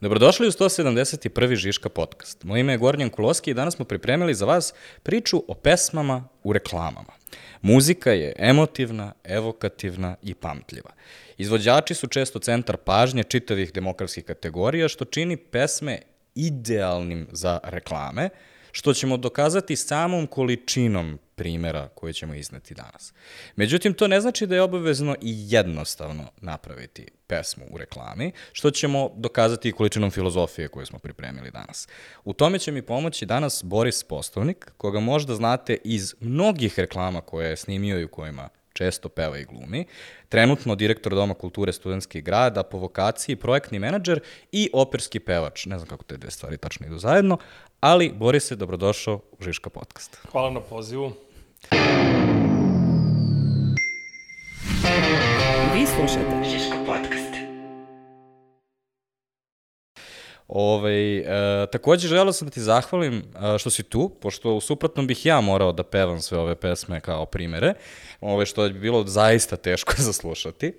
Dobrodošli u 171. Žiška podcast. Moje ime je Gornjan Kuloski i danas smo pripremili za vas priču o pesmama u reklamama. Muzika je emotivna, evokativna i pamtljiva. Izvođači su često centar pažnje čitavih demokratskih kategorija, što čini pesme idealnim za reklame, što ćemo dokazati samom količinom primera koje ćemo izneti danas. Međutim, to ne znači da je obavezno i jednostavno napraviti pesmu u reklami, što ćemo dokazati i količinom filozofije koju smo pripremili danas. U tome će mi pomoći danas Boris Postovnik, koga možda znate iz mnogih reklama koje je snimio i u kojima često peva i glumi, trenutno direktor Doma kulture Studenski grad, a po vokaciji projektni menadžer i operski pevač. Ne znam kako te dve stvari tačno idu zajedno, ali Borise, dobrodošao u Žiška podcast. Hvala na pozivu. Vi slušate Žiško podcast. Ove, e, takođe želeo sam da ti zahvalim e, što si tu, pošto u suprotnom bih ja morao da pevam sve ove pesme kao primere, ove, što je bilo zaista teško za slušati.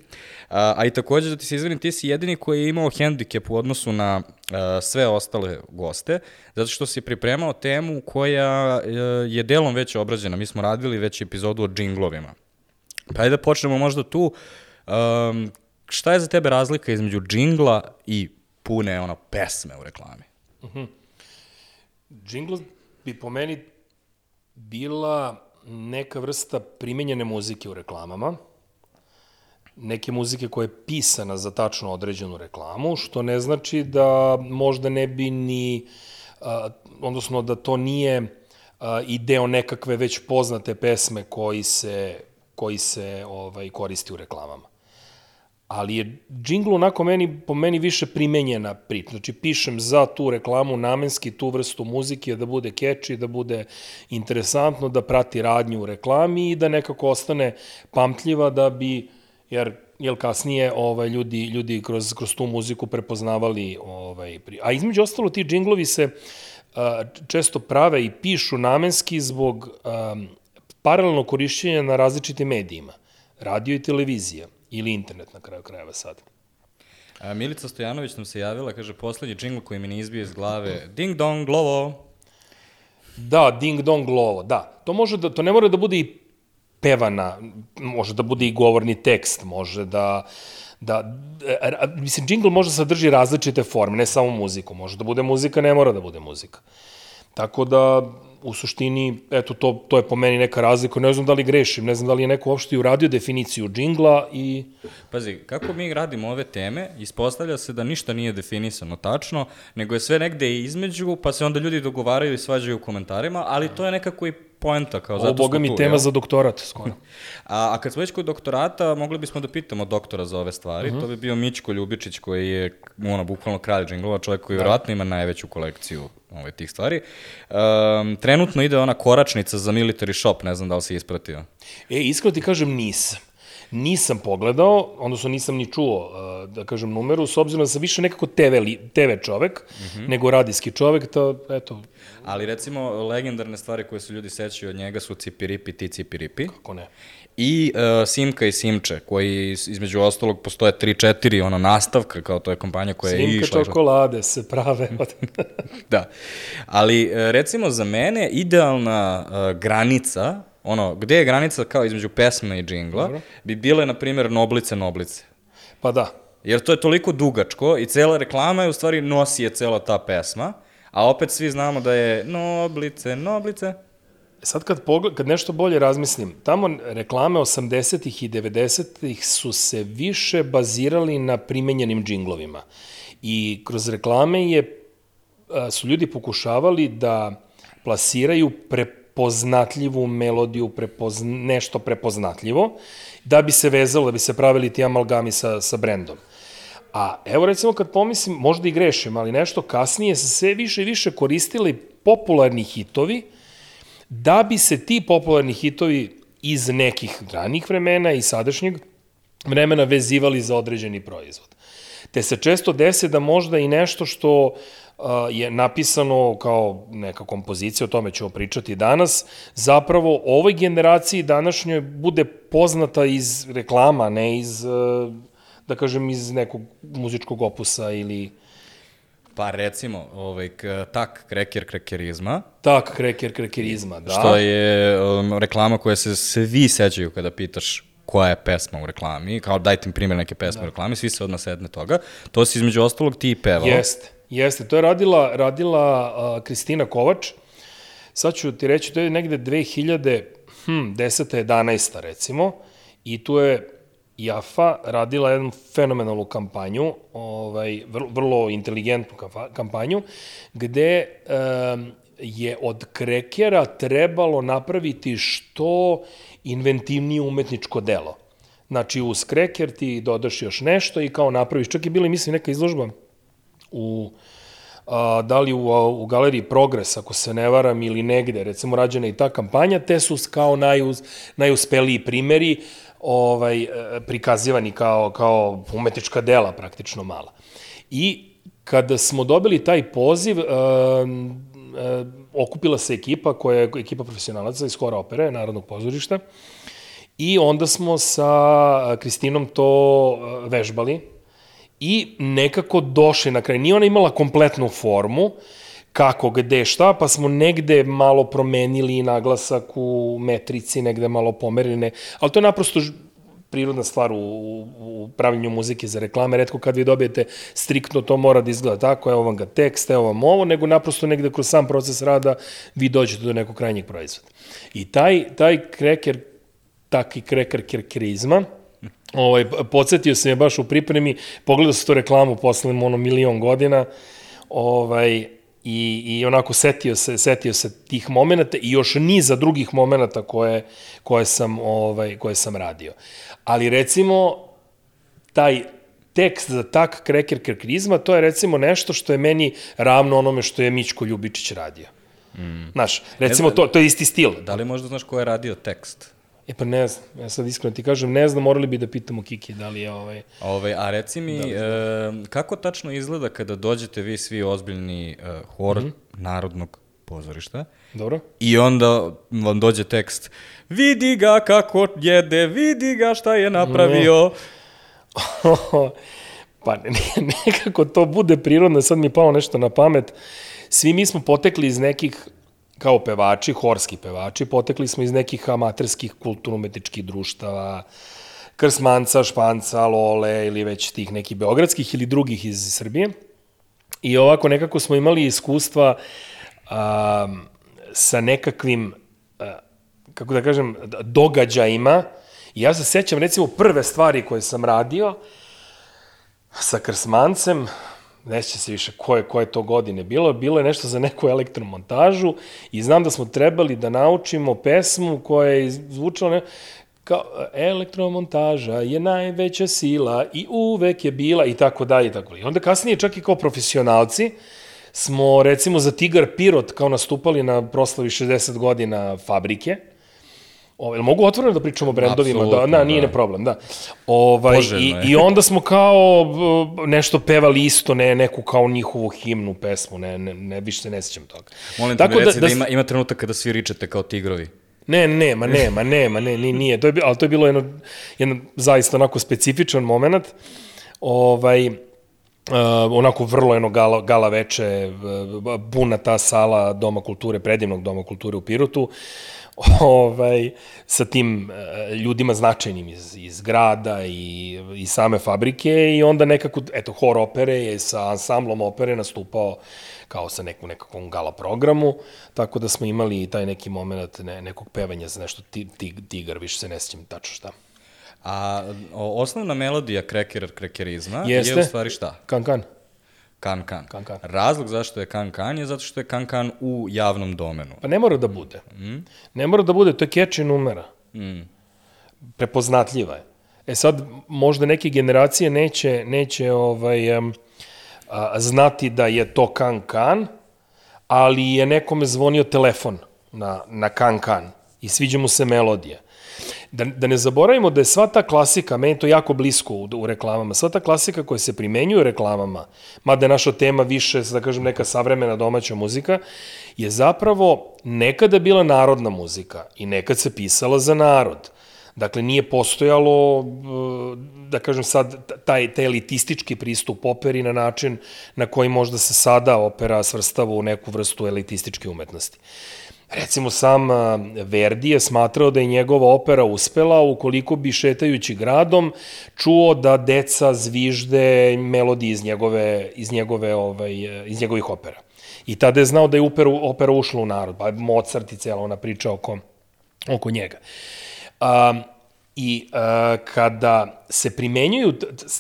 A, a i takođe da ti se izvinim, ti si jedini koji je imao hendikep u odnosu na a, sve ostale goste, zato što si pripremao temu koja e, je delom već obrađena. Mi smo radili već epizodu o džinglovima. Pa ajde da počnemo možda tu. Um, šta je za tebe razlika između džingla i pune ono pesme u reklami. Uh -huh. Jingle bi po meni bila neka vrsta primenjene muzike u reklamama, neke muzike koja je pisana za tačno određenu reklamu, što ne znači da možda ne bi ni, a, odnosno da to nije a, i deo nekakve već poznate pesme koji se, koji se ovaj, koristi u reklamama ali je džingl onako meni, po meni više primenjena priča. Znači, pišem za tu reklamu namenski tu vrstu muzike da bude catchy, da bude interesantno, da prati radnju u reklami i da nekako ostane pamtljiva da bi, jer jel kasnije ovaj ljudi ljudi kroz kroz tu muziku prepoznavali ovaj a između ostalo ti džinglovi se a, često prave i pišu namenski zbog a, paralelno korišćenja na različitim medijima radio i televizija Ili internet na kraju krajeva sad. A, Milica Stojanović nam se javila, kaže, poslednji džingl koji mi ne izbije iz glave, ding dong, glovo. Da, ding dong, glovo, da. To, može da, to ne mora da bude i pevana, može da bude i govorni tekst, može da, da, a, mislim, džingl može da sadrži različite forme, ne samo muziku, može da bude muzika, ne mora da bude muzika. Tako da, u suštini, eto, to, to je po meni neka razlika. Ne znam da li grešim, ne znam da li je neko uopšte uradio definiciju džingla i... Pazi, kako mi radimo ove teme, ispostavlja se da ništa nije definisano tačno, nego je sve negde između, pa se onda ljudi dogovaraju i svađaju u komentarima, ali to je nekako i poenta. Kao, zato Ovo, boga mi, tu, tema jel? za doktorat, skoro. A, a kad smo već kod doktorata, mogli bismo da pitamo doktora za ove stvari. Uh -huh. To bi bio Mićko Ljubičić, koji je, ono, bukvalno kralj džinglova, čovjek koji da. vjerojatno ima najveću kolekciju ove, tih stvari. Um, trenutno ide ona koračnica za military shop, ne znam da li si ispratio. E, iskreno ti kažem nisam. Nisam pogledao, odnosno nisam ni čuo, uh, da kažem, numeru, s obzirom da sam više nekako TV, li, TV čovek, uh Mhm. -huh. nego radijski čovek, to, eto, Ali recimo, legendarne stvari koje se ljudi sećaju od njega su Cipiripi, ti Cipiripi. kako ne. I uh, Simka i Simče, koji između ostalog postoje 3-4 ono nastavka, kao to je kompanija koja je Slimke išla. čokolade se prave od... Da. Ali e, recimo za mene idealna uh, granica, ono, gde je granica kao između pesme i džingla, Dobro. bi bile, na primjer, Noblice, Noblice. pa da, Jer to je toliko dugačko i cela reklama je u stvari nosi je cela ta pesma, a opet svi znamo da je Noblice, Noblice. Sad kad, pogled, kad nešto bolje razmislim, tamo reklame 80-ih i 90-ih su se više bazirali na primenjenim džinglovima. I kroz reklame je, su ljudi pokušavali da plasiraju prepoznatljivu melodiju, prepozna, nešto prepoznatljivo, da bi se vezalo, da bi se pravili ti amalgami sa, sa brendom. A evo recimo kad pomislim, možda i grešim, ali nešto kasnije se sve više i više koristili popularni hitovi, da bi se ti popularni hitovi iz nekih ranih vremena i sadašnjeg vremena vezivali za određeni proizvod. Te se često dese da možda i nešto što je napisano kao neka kompozicija, o tome ćemo pričati danas, zapravo ovoj generaciji današnjoj bude poznata iz reklama, ne iz, da kažem, iz nekog muzičkog opusa ili Pa recimo, ovaj, tak kreker krekerizma, Tak, kreker, krekerizma, da. što je um, reklama koja se svi sećaju kada pitaš koja je pesma u reklami, kao dajte mi primjer neke pesme Da. u reklami, svi se odmah sedne toga. To si između ostalog ti i pevao. Jeste, jeste. To je radila, radila uh, Kristina Kovač. Sad ću ti reći, to je negde 2000, hm, 10. 11. recimo. I tu je Jafa radila jednu fenomenalnu kampanju, ovaj, vrlo, vrlo inteligentnu kampanju, gde um, je od krekera trebalo napraviti što inventivnije umetničko delo. Znači, uz kreker ti dodaš još nešto i kao napraviš, čak je bila, mislim, neka izložba u a, da li u, u galeriji Progres, ako se ne varam, ili negde, recimo rađena i ta kampanja, te su kao najuz, najuspeliji primeri ovaj, e, prikazivani kao, kao umetnička dela praktično mala. I kada smo dobili taj poziv, e, e, okupila se ekipa koja je ekipa profesionalaca iz Hora opere, Narodnog pozorišta, I onda smo sa Kristinom to e, vežbali i nekako došli na kraj. Nije ona imala kompletnu formu, kako, gde, šta, pa smo negde malo promenili naglasak u metrici, negde malo pomerili, ali to je naprosto prirodna stvar u, u, pravljenju muzike za reklame. Redko kad vi dobijete striktno to mora da izgleda tako, evo vam ga tekst, evo vam ovo, nego naprosto negde kroz sam proces rada vi dođete do nekog krajnjeg proizvoda. I taj, taj kreker, taki kreker kerkerizma, ovaj, podsjetio sam je baš u pripremi, pogledao sam tu reklamu posle ono milion godina, ovaj, i, i onako setio se, setio se tih momenata i još niza drugih momenata koje, koje, sam, ovaj, koje sam radio. Ali recimo, taj tekst za tak kreker kerkrizma, to je recimo nešto što je meni ravno onome što je Mićko Ljubičić radio. Mm. Znaš, recimo, to, to je isti stil. Da li možda znaš ko je radio tekst? E pa ne znam, ja sad iskreno ti kažem, ne znam, morali bi da pitamo Kiki da li je ovaj... Ove, a reci mi, e, kako tačno izgleda kada dođete vi svi ozbiljni e, hor Mhm. Narodnog pozorišta Dobro? i onda vam dođe tekst vidi ga kako jede, vidi ga šta je napravio. pa ne, ne, nekako to bude prirodno, sad mi je palo nešto na pamet. Svi mi smo potekli iz nekih, kao pevači, horski pevači, potekli smo iz nekih amaterskih kulturno-umetničkih društava, Krsmanca, Španca, Lole ili već tih nekih beogradskih ili drugih iz Srbije. I ovako nekako smo imali iskustva a, sa nekakvim, a, kako da kažem, događajima. I ja se sećam recimo prve stvari koje sam radio sa Krsmancem, neće se više koje, koje to godine bilo, bilo je nešto za neku elektromontažu i znam da smo trebali da naučimo pesmu koja je zvučala ne, kao elektromontaža je najveća sila i uvek je bila i tako dalje i tako dalje. I onda kasnije čak i kao profesionalci smo recimo za Tigar Pirot kao nastupali na proslavi 60 godina fabrike. O, jel mogu otvoreno da pričamo o brendovima? Da, da, nije da. ne problem, da. Ovaj, i, Poželjno. I onda smo kao b, nešto pevali isto, ne, neku kao njihovu himnu, pesmu, ne, ne, ne više se ne sjećam toga. Molim te mi reci da, ima, ima trenutak kada svi ričete kao tigrovi. Ne, nema, nema, nema, ne, ni, nije. To je, ali to je bilo jedno, jedno zaista onako specifičan moment. Ovaj, uh, onako vrlo jedno gala, gala veče, uh, buna ta sala Doma kulture, predivnog Doma kulture u Pirotu, ovaj, sa tim uh, ljudima značajnim iz, iz grada i, i same fabrike i onda nekako, eto, hor opere je sa ansamblom opere nastupao kao sa nekom nekakvom gala programu, tako da smo imali i taj neki moment ne, nekog pevanja za nešto ti, ti, tigar, više se ne sjećam tačno šta. A osnovna melodija kreker krekerizma Jeste. je u stvari šta? Kan, kan. Kan kan. Kan, kan. Razlog zašto je kan kan je zato što je kan kan u javnom domenu. Pa ne mora da bude. Mm. Ne mora da bude, to je catchy numera. Mm. Prepoznatljiva je. E sad, možda neke generacije neće, neće ovaj, um, a, znati da je to kan kan, ali je nekome zvonio telefon na, na kan kan i sviđa mu se melodija. Da, da ne zaboravimo da je sva ta klasika, meni to jako blisko u, u reklamama, sva ta klasika koja se primenjuje u reklamama, mada je naša tema više, da kažem, neka savremena domaća muzika, je zapravo nekada bila narodna muzika i nekad se pisala za narod. Dakle, nije postojalo, uh, da kažem sad, taj, taj elitistički pristup operi na način na koji možda se sada opera svrstava u neku vrstu elitističke umetnosti. Recimo, sam Verdi je smatrao da je njegova opera uspela ukoliko bi šetajući gradom čuo da deca zvižde melodije iz njegove, iz njegove, ovaj, iz njegovih opera. I tada je znao da je opera, opera ušla u narod, pa Mozart i cela ona priča oko, oko njega. Um, I uh, kada se primenjuju,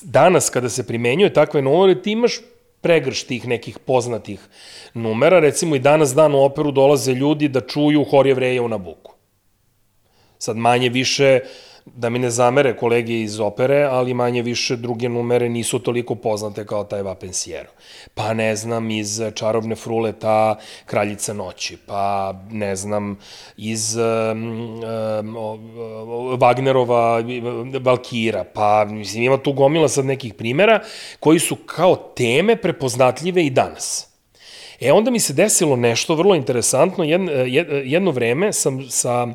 danas kada se primenjuje takve numere, ti imaš pregrš tih nekih poznatih numera. Recimo i danas dan u operu dolaze ljudi da čuju hor jevreja u Nabuku. Sad manje više da mi ne zamere kolege iz opere, ali manje više druge numere nisu toliko poznate kao taj Va Pensiero. Pa ne znam, iz Čarobne frule ta Kraljica noći, pa ne znam, iz um, um, Wagnerova Valkira, pa mislim, ima tu gomila sad nekih primera koji su kao teme prepoznatljive i danas. E onda mi se desilo nešto vrlo interesantno, jedno, jedno vreme sam sa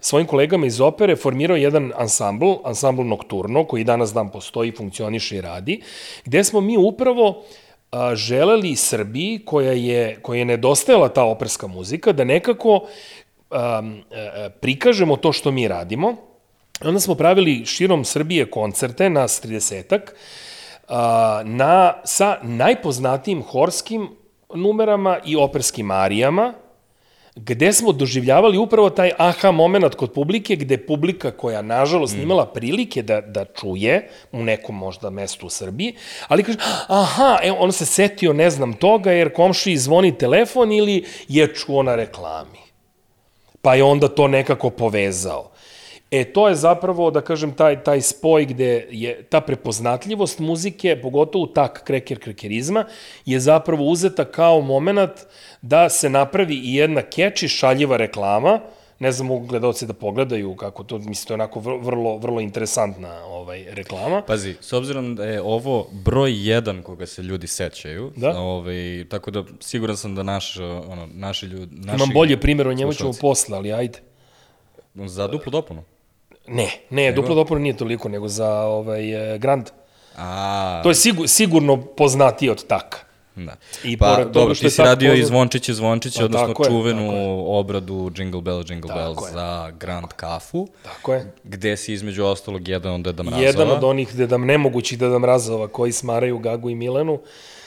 svojim kolegama iz opere formirao jedan ansambl, ansambl Nocturno, koji danas dan postoji, funkcioniše i radi, gde smo mi upravo a, želeli Srbiji, koja je, koja je nedostajala ta operska muzika, da nekako a, a, prikažemo to što mi radimo. Onda smo pravili širom Srbije koncerte, nas 30-ak, na, sa najpoznatijim horskim numerama i operskim arijama, gde smo doživljavali upravo taj aha moment kod publike, gde publika koja, nažalost, mm. nimala prilike da, da čuje u nekom možda mestu u Srbiji, ali kaže, aha, evo, on se setio, ne znam toga, jer komši zvoni telefon ili je čuo na reklami. Pa je onda to nekako povezao. E, to je zapravo, da kažem, taj, taj spoj gde je ta prepoznatljivost muzike, pogotovo tak kreker krekerizma, je zapravo uzeta kao moment da se napravi i jedna keči šaljiva reklama, ne znam, mogu gledalci da pogledaju kako to, mislim, to je onako vrlo, vrlo interesantna ovaj, reklama. Pazi, s obzirom da je ovo broj jedan koga se ljudi sećaju, da? ovaj, tako da siguran sam da naš, ono, naši ljudi... Naši Imam bolje primjer, o njemu ćemo posle, ali ajde. Za duplu dopunu? Ne, ne, nego? duplo dopunu nije toliko, nego za ovaj, eh, Grand. A... To je sigur, sigurno poznatiji od taka. Da. I pa, pored dobro, što ti si radio poznat... i Zvončiće, Zvončiće, pa, odnosno čuvenu je, obradu Jingle Bell, Jingle tako Bell je. za Grand Kafu. Tako je. Gde si između ostalog jedan od Deda Mrazova. Jedan od onih Deda, nemogućih Deda Mrazova koji smaraju Gagu i Milenu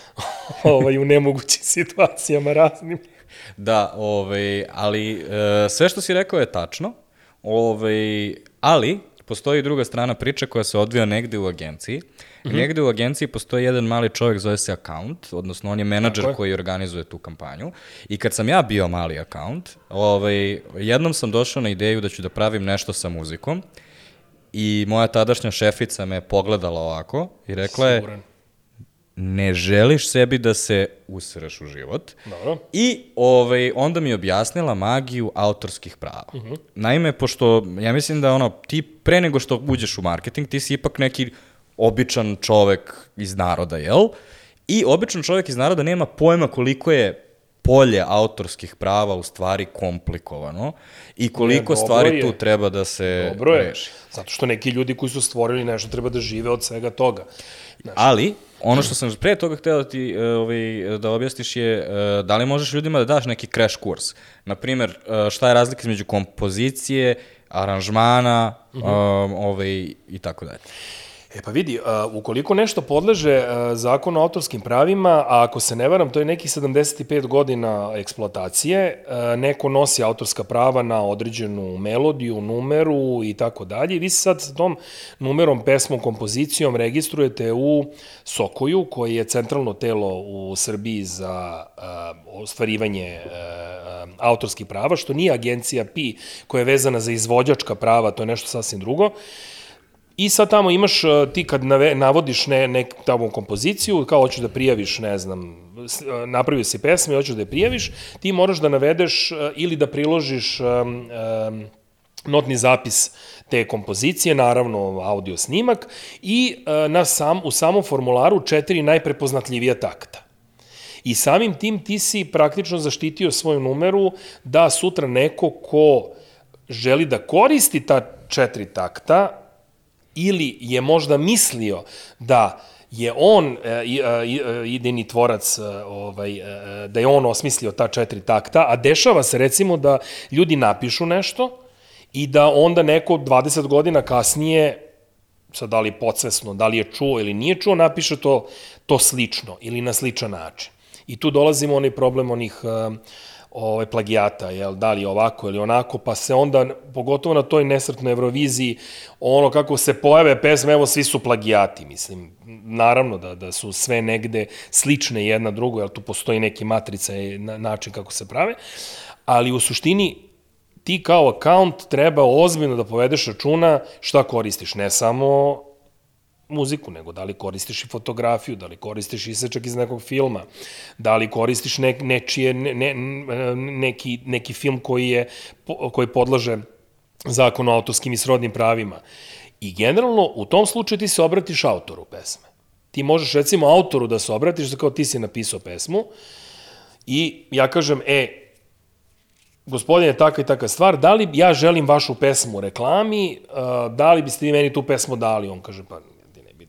ovaj, u nemogućim situacijama raznim. Da, ovaj, ali e, sve što si rekao je tačno. Ovaj, Ali, postoji druga strana priče koja se odvija negde u agenciji. Mm -hmm. Negde u agenciji postoji jedan mali čovjek, zove se account, odnosno on je menadžer Tako koji organizuje tu kampanju. I kad sam ja bio mali account, ovaj, jednom sam došao na ideju da ću da pravim nešto sa muzikom i moja tadašnja šefica me pogledala ovako i rekla Siguran. Je, ne želiš sebi da se usreš u život. Dobro. I ovaj, onda mi je objasnila magiju autorskih prava. Uh mhm. -huh. Naime, pošto ja mislim da ono, ti pre nego što uđeš u marketing, ti si ipak neki običan čovek iz naroda, jel? I običan čovek iz naroda nema pojma koliko je polje autorskih prava u stvari komplikovano i koliko ne, stvari je. tu treba da se dobro je. reši. Zato što neki ljudi koji su stvorili nešto treba da žive od svega toga. Znaš. Ali, ono što sam pre toga hteo da ti ovaj, da objasniš je e, da li možeš ljudima da daš neki crash kurs. Naprimer, e, šta je razlika između kompozicije, aranžmana uh -huh. ovaj, i tako dalje. E pa vidi, uh, ukoliko nešto podleže uh, zakonu o autorskim pravima, a ako se ne varam, to je neki 75 godina eksploatacije, uh, neko nosi autorska prava na određenu melodiju, numeru i tako dalje. Vi se sad s tom numerom, pesmom, kompozicijom registrujete u Sokoju, koji je centralno telo u Srbiji za uh, ostvarivanje uh, autorskih prava, što nije agencija PI koja je vezana za izvođačka prava, to je nešto sasvim drugo. Uh, I sad tamo imaš, e, ti kad nave, navodiš ne, nek, tamo kompoziciju, kao hoćeš da prijaviš, ne znam, e, napravio si pesme i hoćeš da je prijaviš, ti moraš da navedeš e, ili da priložiš um, um, notni zapis te kompozicije, naravno audio snimak i uh, na sam, u samom formularu četiri najprepoznatljivija takta. I samim tim ti si praktično zaštitio svoju numeru da sutra neko ko želi da koristi ta četiri takta ili je možda mislio da je on e, e, e, idejni tvorac ovaj da je on osmislio ta četiri takta, a dešava se recimo da ljudi napišu nešto i da onda neko 20 godina kasnije sad da li podsvesno, da li je čuo ili nije čuo, napiše to, to slično ili na sličan način. I tu dolazimo onaj problem onih uh, ovaj, plagijata, jel, da li ovako ili onako, pa se onda, pogotovo na toj nesretnoj Euroviziji, ono kako se pojave pesme, evo svi su plagijati, mislim, naravno da, da su sve negde slične jedna drugo, jer tu postoji neki matrica i na, način kako se prave, ali u suštini ti kao account treba ozbiljno da povedeš računa šta koristiš, ne samo muziku, nego da li koristiš i fotografiju, da li koristiš isečak iz nekog filma, da li koristiš ne, nečije, ne, ne, neki, neki film koji, je, koji podlaže zakon o autorskim i srodnim pravima. I generalno, u tom slučaju ti se obratiš autoru pesme. Ti možeš recimo autoru da se obratiš, da kao ti si napisao pesmu i ja kažem, e, gospodine, taka i taka stvar, da li ja želim vašu pesmu u reklami, da li biste vi meni tu pesmu dali? On kaže, pa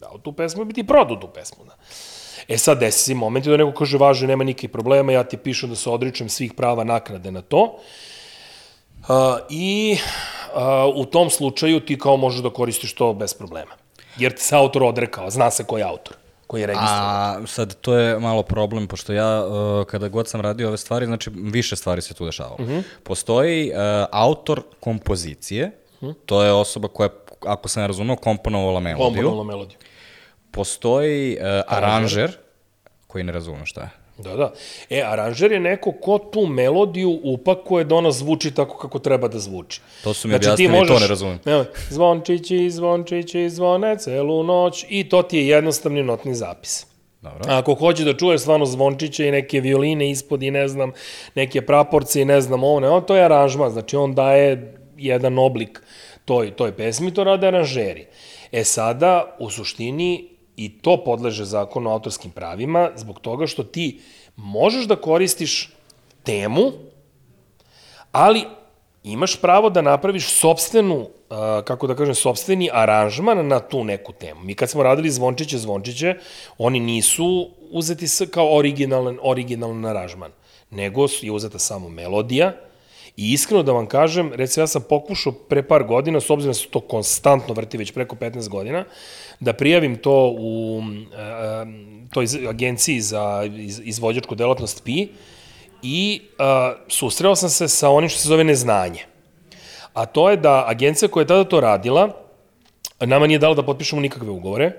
dao tu pesmu, bi ti prodao tu pesmu. Da. E sad desi se momenti da neko kaže, važe, nema nikakvih problema, ja ti pišem da se odričem svih prava naknade na to. Uh, I uh, u tom slučaju ti kao možeš da koristiš to bez problema. Jer ti se autor odrekao, zna se ko je autor, koji je registrovan. A sad to je malo problem, pošto ja uh, kada god sam radio ove stvari, znači više stvari se tu dešavalo. Uh -huh. Postoji uh, autor kompozicije, uh -huh. to je osoba koja, ako sam ne razumeo, komponovala melodiju. Komponovalo melodiju. Postoji uh, aranžer, koji ne razumem šta je. Da, da. E, aranžer je neko ko tu melodiju upakuje da ona zvuči tako kako treba da zvuči. To su mi objasnili, to ne razumem. Evo, zvončići, zvončići, zvone celu noć i to ti je jednostavni notni zapis. Dobro. A ako hoće da čuješ stvarno zvončiće i neke violine ispod i ne znam, neke praporce i ne znam ovo, ne, on, to je aranžman, znači on daje jedan oblik toj, toj pesmi, to rade aranžeri. E sada, u suštini, i to podleže zakonu o autorskim pravima, zbog toga što ti možeš da koristiš temu, ali imaš pravo da napraviš sobstvenu, uh, kako da kažem, sobstveni aranžman na tu neku temu. Mi kad smo radili Zvončiće, Zvončiće, oni nisu uzeti kao originalan, originalan aranžman, nego je uzeta samo melodija, I iskreno da vam kažem, recimo ja sam pokušao pre par godina, s obzirom da se to konstantno vrti već preko 15 godina, da prijavim to u uh, toj agenciji za iz, izvođačku delatnost PI i uh, susreo sam se sa onim što se zove neznanje. A to je da agencija koja je tada to radila, nama nije dala da potpišemo nikakve ugovore,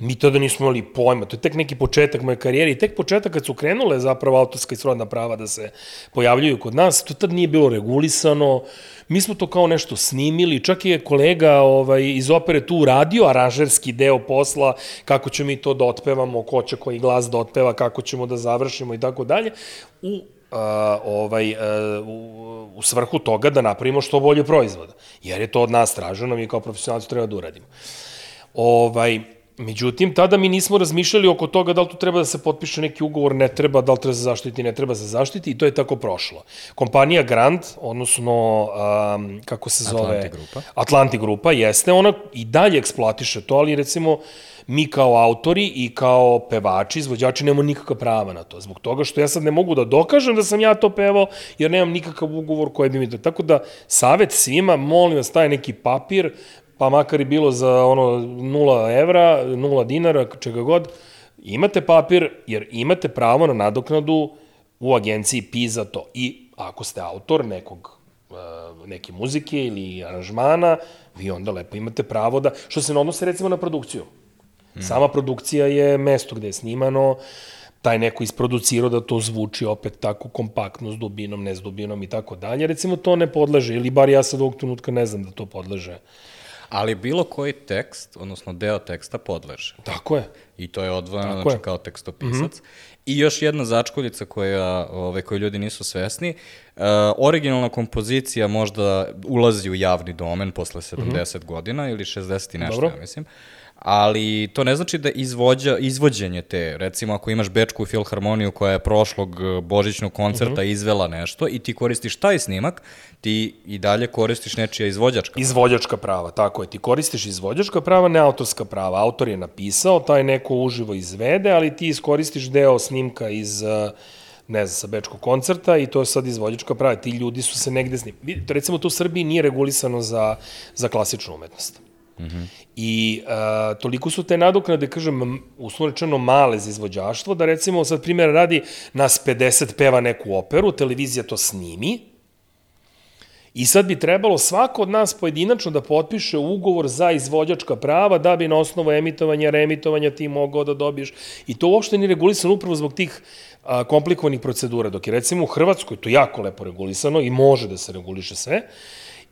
Mi tada nismo imali pojma, to je tek neki početak moje karijere i tek početak kad su krenule zapravo autorska i srodna prava da se pojavljuju kod nas, to tad nije bilo regulisano, mi smo to kao nešto snimili, čak je kolega ovaj, iz opere tu uradio aranžerski deo posla, kako ćemo mi to da otpevamo, ko će koji glas da otpeva, kako ćemo da završimo i tako dalje, u uh, ovaj, uh, u, u svrhu toga da napravimo što bolje proizvoda. Jer je to od nas traženo, mi kao profesionalci treba da uradimo. Ovaj, Međutim, tada mi nismo razmišljali oko toga da li tu treba da se potpiše neki ugovor, ne treba, da li treba se zaštiti, ne treba se zaštiti i to je tako prošlo. Kompanija Grand, odnosno, um, kako se zove? Atlanti Grupa. Atlanti Grupa, jeste, ona i dalje eksploatiše to, ali recimo mi kao autori i kao pevači, izvođači nemamo nikakva prava na to. Zbog toga što ja sad ne mogu da dokažem da sam ja to pevao, jer nemam nikakav ugovor koji bi mi to... Tako da, savet svima, molim vas, taj neki papir, pa makar i bilo za ono 0 evra, 0 dinara, čega god, imate papir, jer imate pravo na nadoknadu u agenciji PI za to. I ako ste autor nekog e, neke muzike ili aranžmana, vi onda lepo imate pravo da, što se ne odnose recimo na produkciju. Sama produkcija je mesto gde je snimano, taj neko isproducirao da to zvuči opet tako kompaktno, s dubinom, ne s dubinom i tako dalje. Recimo to ne podleže, ili bar ja sad ovog trenutka ne znam da to podleže. Ali bilo koji tekst, odnosno deo teksta podleže. Tako je. I to je odvojeno, znači je. kao tekstopisac. Mm -hmm. I još jedna začkoljica koja, ove, koju ljudi nisu svesni, uh, originalna kompozicija možda ulazi u javni domen posle 70 mm -hmm. godina ili 60 i nešto, Dobro. ja mislim. Ali to ne znači da izvođa, izvođenje te, recimo ako imaš Bečku filharmoniju koja je prošlog eh, božićnog koncerta uh -huh. izvela nešto i ti koristiš taj snimak, ti i dalje koristiš nečija izvođačka. Izvođačka prava, tako je. Ti koristiš izvođačka prava, ne autorska prava. Autor je napisao, taj neko uživo izvede, ali ti iskoristiš deo snimka iz uh, ne znam, sa bečkog koncerta i to je sad izvođačka prava. Ti ljudi su se negde. Vidite, recimo, to u Srbiji nije regulisano za, za klasičnu umetnost. Mm -hmm. I uh, toliko su te nadoknade, kažem, uslovno male za izvođaštvo, da recimo, sad primjer radi, nas 50 peva neku operu, televizija to snimi, I sad bi trebalo svako od nas pojedinačno da potpiše ugovor za izvođačka prava da bi na osnovu emitovanja, reemitovanja ti mogao da dobiješ. I to uopšte nije regulisano upravo zbog tih a, komplikovanih procedura. Dok je recimo u Hrvatskoj to jako lepo regulisano i može da se reguliše sve.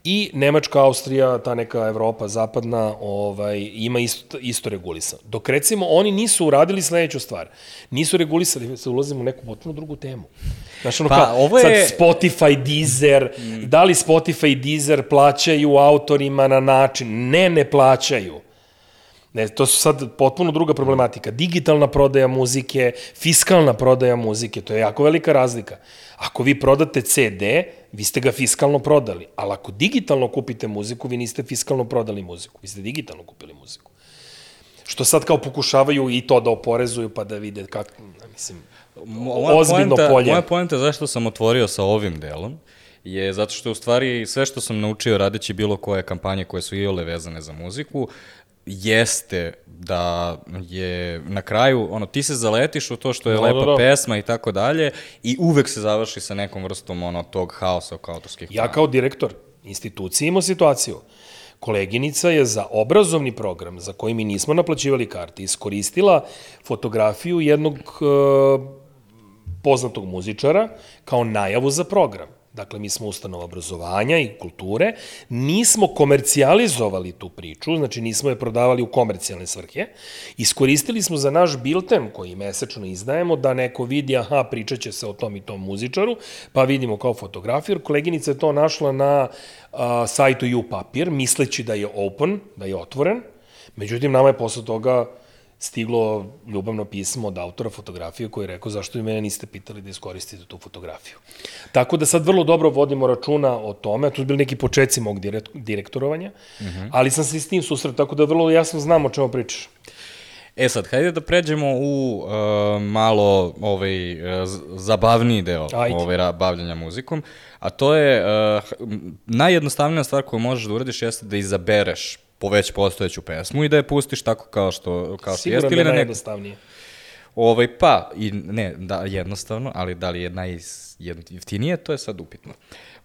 I Nemačka, Austrija, ta neka Evropa zapadna, ovaj, ima isto, isto regulisano. Dok recimo oni nisu uradili sledeću stvar. Nisu regulisali, se ulazimo u neku potpuno drugu temu. Znaš, ono pa, kao, ovo je... sad Spotify, Deezer, mm. da li Spotify i Deezer plaćaju autorima na način? Ne, ne plaćaju. Ne, to su sad potpuno druga problematika. Digitalna prodaja muzike, fiskalna prodaja muzike, to je jako velika razlika. Ako vi prodate CD, vi ste ga fiskalno prodali, ali ako digitalno kupite muziku, vi niste fiskalno prodali muziku, vi ste digitalno kupili muziku. Što sad kao pokušavaju i to da oporezuju pa da vide kako, mislim, moja ozbiljno poenta, polje. Moja poenta zašto sam otvorio sa ovim delom je zato što u stvari sve što sam naučio radeći bilo koje kampanje koje su i ole vezane za muziku, jeste da je na kraju, ono, ti se zaletiš u to što je da, lepa da, da. pesma i tako dalje i uvek se završi sa nekom vrstom ono, tog haosa oko autorskih Ja kao direktor institucije imao situaciju. Koleginica je za obrazovni program za koji mi nismo naplaćivali karte iskoristila fotografiju jednog uh, poznatog muzičara kao najavu za program. Dakle, mi smo ustanova obrazovanja i kulture, nismo komercijalizovali tu priču, znači nismo je prodavali u komercijalne svrhe, iskoristili smo za naš bilten koji mesečno izdajemo da neko vidi, aha, pričat će se o tom i tom muzičaru, pa vidimo kao fotografiju, koleginica je to našla na a, sajtu YouPapir, misleći da je open, da je otvoren, međutim, nama je posle toga stiglo ljubavno pismo od autora fotografije koji je rekao zašto i mene niste pitali da iskoristite tu fotografiju. Tako da sad vrlo dobro vodimo računa o tome, tu su bili neki početci mog direktorovanja, mm -hmm. ali sam se s tim susret, tako da vrlo jasno znam o čemu pričaš. E sad, hajde da pređemo u uh, malo ovaj, uh, zabavniji deo ovaj, bavljanja muzikom, a to je uh, najjednostavnija stvar koju možeš da uradiš jeste da izabereš po već postojeću pesmu i da je pustiš tako kao što kao što jeste ili na najjednostavnije. Ovaj pa i ne da jednostavno, ali da li je najjeftinije, to je sad upitno.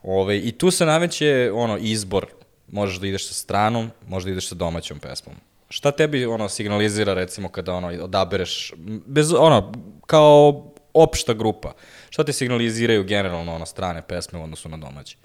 Ovaj i tu se nameće ono izbor, možeš da ideš sa stranom, možeš da ideš sa domaćom pesmom. Šta tebi ono signalizira recimo kada ono odabereš bez ono kao opšta grupa. Šta te signaliziraju generalno ono strane pesme u odnosu na domaće?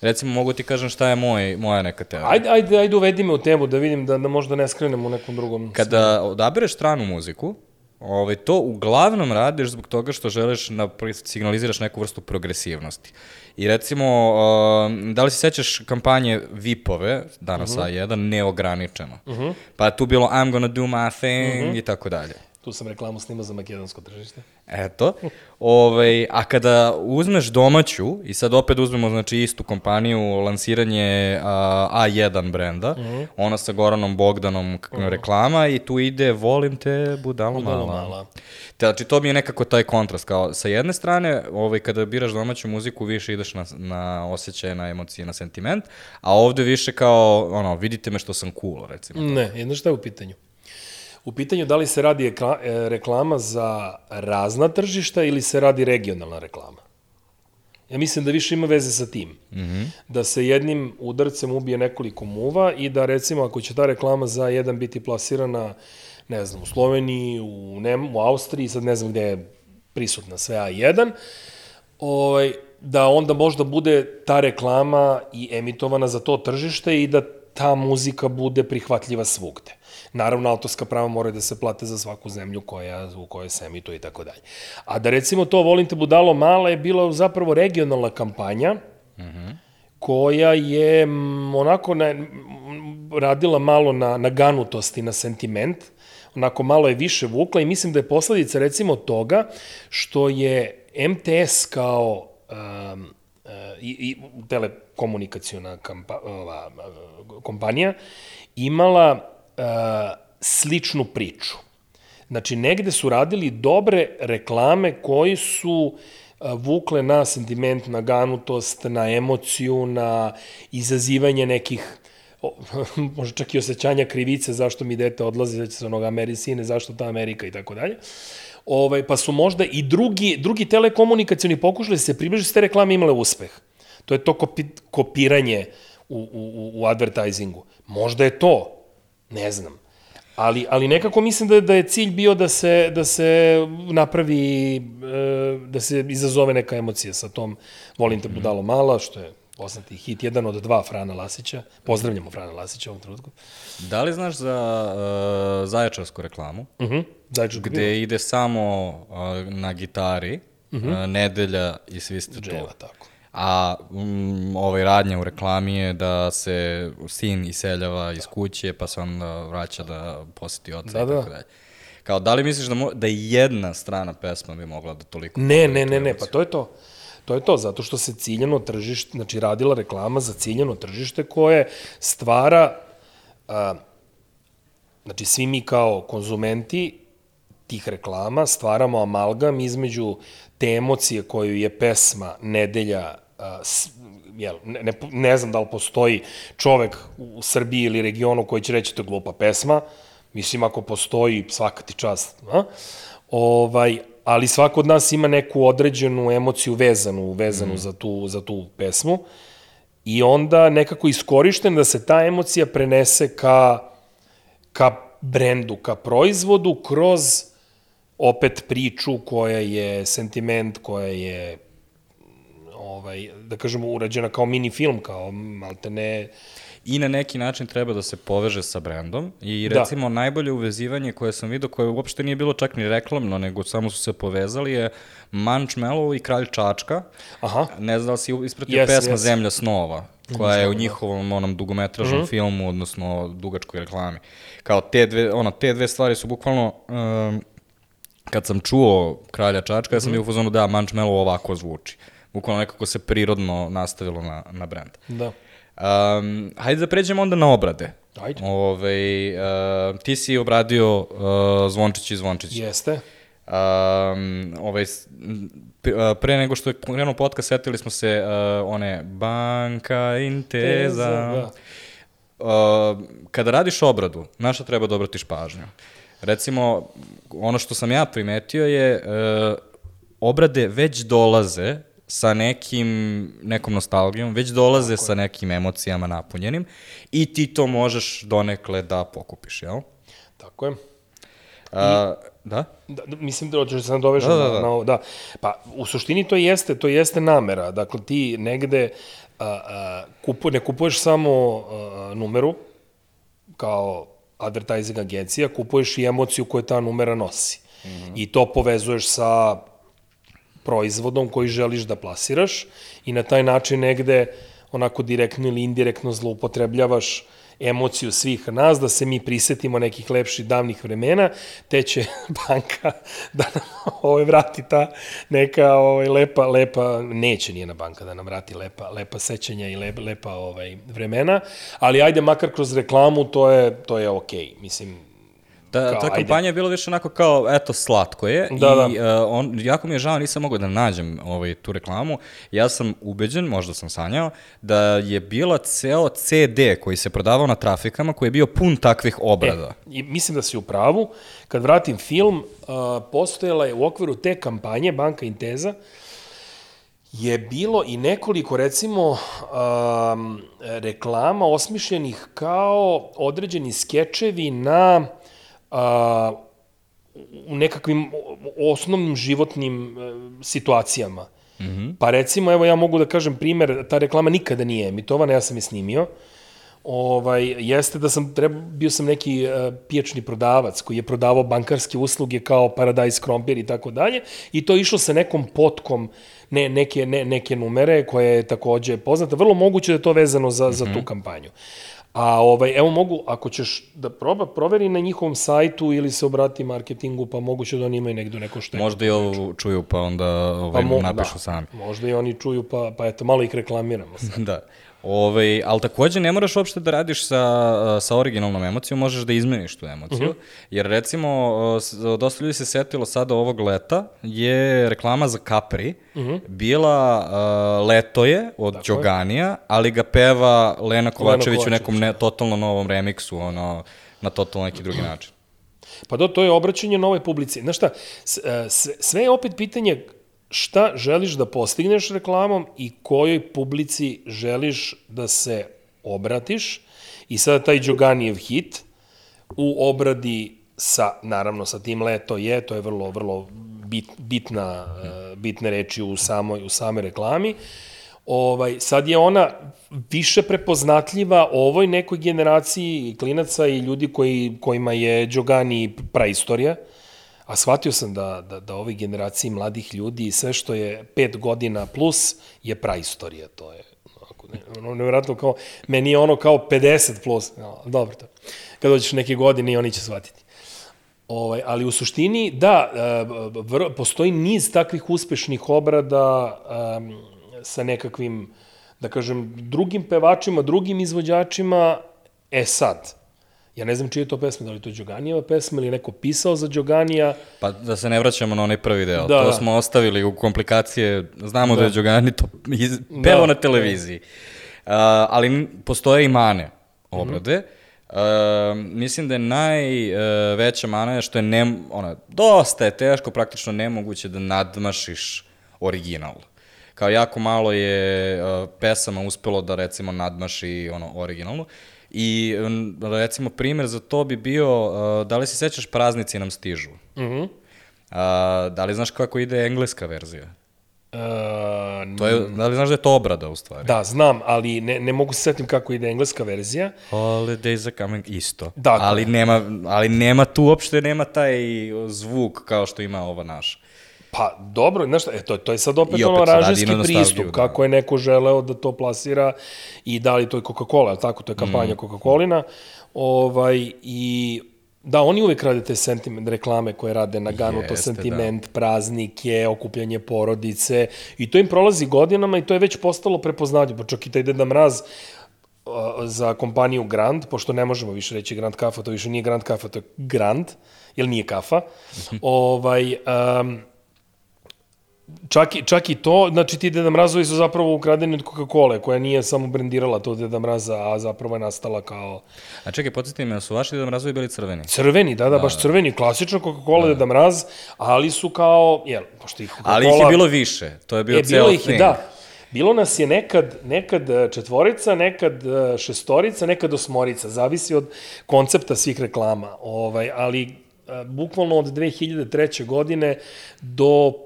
Recimo, mogu ti kažem šta je moj, moja neka teorija. Ajde, ajde, ajde uvedi me u temu da vidim da, da možda ne skrenem u nekom drugom... Kada odabereš stranu muziku, ovaj, to uglavnom radiš zbog toga što želiš da signaliziraš neku vrstu progresivnosti. I recimo, uh, da li se sećaš kampanje VIP-ove, danas uh -huh. A1, neograničeno. Uh -huh. Pa tu bilo I'm gonna do my thing uh -huh. i tako dalje. Tu sam reklamu snima za makedonsko tržište. Eto. Ovaj, a kada uzmeš domaću, i sad opet uzmemo znači, istu kompaniju, lansiranje a, A1 brenda, mm -hmm. ona sa Goranom Bogdanom mm -hmm. reklama i tu ide volim te budalo, budalo mala. mala. Znači to mi je nekako taj kontrast, kao sa jedne strane, ovaj, kada biraš domaću muziku, više ideš na, na osjećaje, na emocije, na sentiment, a ovde više kao, ono, vidite me što sam cool, recimo. Ne, jedno šta je u pitanju? U pitanju da li se radi e, reklama za razna tržišta ili se radi regionalna reklama. Ja mislim da više ima veze sa tim. Mm -hmm. Da se jednim udarcem ubije nekoliko muva i da recimo ako će ta reklama za jedan biti plasirana ne znam, u Sloveniji, u, Nem u Austriji, sad ne znam gde je prisutna sve A1, ovaj, da onda možda bude ta reklama i emitovana za to tržište i da ta muzika bude prihvatljiva svugde. Naravno, autorska prava moraju da se plate za svaku zemlju koja, u kojoj se emituje i tako dalje. A da recimo to Volim te budalo mala je bila zapravo regionalna kampanja, mm -hmm. koja je onako na, radila malo na, na ganutost i na sentiment, onako malo je više vukla i mislim da je posledica recimo toga što je MTS kao um, i, i ova, uh, kompanija imala uh, sličnu priču. Znači, negde su radili dobre reklame koji su uh, vukle na sentiment, na ganutost, na emociju, na izazivanje nekih o, možda čak i osjećanja krivice zašto mi dete odlazi, znači se onoga Amerisine, zašto ta Amerika i tako dalje. Ovaj, pa su možda i drugi, drugi telekomunikacioni pokušali da se približiti te reklame imale uspeh. To je to kopi, kopiranje u, u, u advertisingu. Možda je to, ne znam. Ali, ali nekako mislim da, da je cilj bio da se, da se napravi, e, da se izazove neka emocija sa tom volim te budalo mala, što je poznati hit, jedan od dva Frana Lasića. Pozdravljamo Frana Lasića u ovom trenutku. Da li znaš za uh, zaječarsku reklamu? Uh -huh. Zajčar Gde ide samo uh, na gitari, uh -huh. uh, nedelja i svi ste. Dževa, tako. A um, ovaj radnja u reklami je da se sin iseljava iz kuće, pa se onda vraća da poseti oca Da, i da. tako dalje. Kao, da li misliš da, mo da jedna strana pesma bi mogla da toliko... Ne, ne, ne, ne, pa to je to. To je to, zato što se ciljano tržište, znači radila reklama za ciljano tržište koje stvara, a, znači svi mi kao konzumenti tih reklama stvaramo amalgam između te emocije koju je pesma Nedelja s, jel, ne, ne, ne znam da li postoji čovek u Srbiji ili regionu koji će reći to je glupa pesma, mislim ako postoji svaka ti čast, a? ovaj, ali svako od nas ima neku određenu emociju vezanu, vezanu mm. za, tu, za tu pesmu i onda nekako iskorišten da se ta emocija prenese ka, ka brendu, ka proizvodu kroz opet priču koja je sentiment, koja je ovaj, da kažemo, urađena kao mini film, kao malte ne... I na neki način treba da se poveže sa brendom i Da. recimo najbolje uvezivanje koje sam vidio, koje uopšte nije bilo čak ni reklamno, nego samo su se povezali je Manchmello i Kralj Čačka. Aha. Ne znam da li si ispratio Jes, pesma jes. Zemlja snova, koja je u njihovom onom dugometražnom Mhm. filmu, odnosno dugačkoj reklami. Kao te dve, ono, te dve stvari su bukvalno... Um, kad sam čuo Kralja Čačka, ja sam bio u fazonu da Manchmello ovako zvuči. Bukvalno nekako se prirodno nastavilo na, na brend. Da. Um, hajde da pređemo onda na obrade. Ajde. Ove, uh, ti si obradio uh, Zvončić i Zvončić. Jeste. Um, ovaj, pre nego što je krenuo podcast, setili smo se uh, one Banka Inteza. Teza, da. Uh, kada radiš obradu, na šta treba da obratiš pažnju? Recimo, ono što sam ja primetio je uh, obrade već dolaze sa nekim, nekom nostalgijom, već dolaze sa nekim emocijama napunjenim i ti to možeš donekle da pokupiš, jel? Tako je. Uh, da? Da, da, mislim da hoćeš da se nadovežem Da, da, da. na ovo. Da. Pa, u suštini to jeste, to jeste namera. Dakle, ti negde a, a, kupu, ne kupuješ samo a, numeru kao advertising agencija, kupuješ i emociju koju ta numera nosi. Mm -hmm. I to povezuješ sa proizvodom koji želiš da plasiraš i na taj način negde onako direktno ili indirektno zloupotrebljavaš emociju svih nas, da se mi prisetimo nekih lepših davnih vremena, te će banka da nam ovaj, vrati ta neka ovaj, lepa, lepa, neće nijena banka da nam vrati lepa, lepa sećanja i lepa, lepa ovaj, vremena, ali ajde makar kroz reklamu, to je, to je okej. Okay. Mislim, Ta, Kao, ta ajde. kampanja je bila više onako kao, eto, slatko je. Da, I da. Uh, on, jako mi je žao, nisam mogao da nađem ovaj, tu reklamu. Ja sam ubeđen, možda sam sanjao, da je bila ceo CD koji se prodavao na trafikama, koji je bio pun takvih obrada. E, i mislim da si u pravu. Kad vratim film, uh, postojala je u okviru te kampanje Banka Inteza, je bilo i nekoliko, recimo, um, reklama osmišljenih kao određeni skečevi na uh, u nekakvim osnovnim životnim e, situacijama. Mm -hmm. Pa recimo, evo ja mogu da kažem primer, ta reklama nikada nije emitovana, ja sam je snimio. Ovaj, jeste da sam, treba, bio sam neki uh, pijačni prodavac koji je prodavao bankarske usluge kao Paradise Krompir i tako dalje i to je išlo sa nekom potkom ne, neke, ne, neke numere koja je takođe poznata. Vrlo moguće da je to vezano za, mm -hmm. za tu kampanju. A ovaj, evo mogu, ako ćeš da proba, proveri na njihovom sajtu ili se obrati marketingu, pa moguće da oni imaju negde neko što Možda i ovo čuju pa onda ovaj, mo- napišu da, sami. Možda i oni čuju, pa, pa eto, malo ih reklamiramo. sad. Da. Ove, ali takođe ne moraš uopšte da radiš sa, sa originalnom emocijom, možeš da izmeniš tu emociju. Jer recimo, dosta ljudi se setilo sada ovog leta, je reklama za Capri bila uh, Leto je od Tako je. Đoganija, ali ga peva Lena Kovačević u Kovačević, nekom ne, totalno novom remiksu, ono, na totalno neki drugi način. Pa do, to je obraćanje novoj publici. Znaš šta, e, sve, sve je opet pitanje šta želiš da postigneš reklamom i kojoj publici želiš da se obratiš. I sada taj Đoganijev hit u obradi sa, naravno, sa tim leto je, to je vrlo, vrlo bit, bitna, e, bitne reči u samoj, u samoj reklami. Ovaj, sad je ona više prepoznatljiva ovoj nekoj generaciji klinaca i ljudi koji, kojima je Đogani praistorija, a shvatio sam da, da, da ovoj generaciji mladih ljudi sve što je pet godina plus je praistorija, to je onako, ne, ono, nevjerojatno kao, meni je ono kao 50 plus, no, dobro to. Kad dođeš neke godine i oni će shvatiti. Ovaj, ali u suštini, da, e, vr, postoji niz takvih uspešnih obrada um, sa nekakvim, da kažem, drugim pevačima, drugim izvođačima. E sad, ja ne znam čija je to pesma, da li je to Đoganijeva pesma ili neko pisao za Đoganija. Pa da se ne vraćamo na onaj prvi deo, Da, to da. smo ostavili u komplikacije, znamo da, je Đogani to iz, pevao Da. na televiziji, uh, ali postoje i mane obrade. Uh, mislim da je najveća mana je što je ne, ona, dosta je teško, praktično nemoguće da nadmašiš original. Kao jako malo je uh, pesama uspelo da recimo nadmaši ono originalnu. I m, recimo primer za to bi bio, uh, da li se sećaš praznici nam stižu? Mhm. A, da li znaš kako ide engleska verzija? Uh, To je, da li znaš da je to obrada u stvari? Da, znam, ali ne, ne mogu se setim kako ide engleska verzija. Holidays are coming isto. Dakle. Ali nema, ali nema tu uopšte, nema taj zvuk kao što ima ova naša. Pa dobro, znaš šta, e, to, to je sad opet, I ono opet na nostalgiju, pristup, da. kako je neko želeo da to plasira i da li to je Coca-Cola, tako, to je kampanja Mm. Coca-Colina. Ovaj, I da, oni uvek rade te sentiment, reklame koje rade na ganu, to Jeste, sentiment, da. praznike, okupljanje porodice i to im prolazi godinama i to je već postalo prepoznavljivo, pa čak i taj Deda Mraz uh, za kompaniju Grand, pošto ne možemo više reći Grand Kafa, to više nije Grand Kafa, to je Grand, jer nije kafa. ovaj, um, Čak i, čak i to, znači ti Deda Mrazovi su zapravo ukradeni od Coca-Cola, koja nije samo brendirala to Deda Mraza, a zapravo je nastala kao A čekaj, podsjeti me, su vaši Deda Mrazovi bili crveni? crveni, da, da, baš crveni, klasično Coca-Cola Deda Mraz, ali su kao, jel, pošto ih Coca-Cola... Ali ih je bilo više, to je bio e, ceo bilo ih, thing. da. Bilo nas je nekad, nekad e, četvorica, nekad e, šestorica, nekad osmorica, zavisi od koncepta svih reklama. Ovaj, ali e, bukvalno od 2003. godine do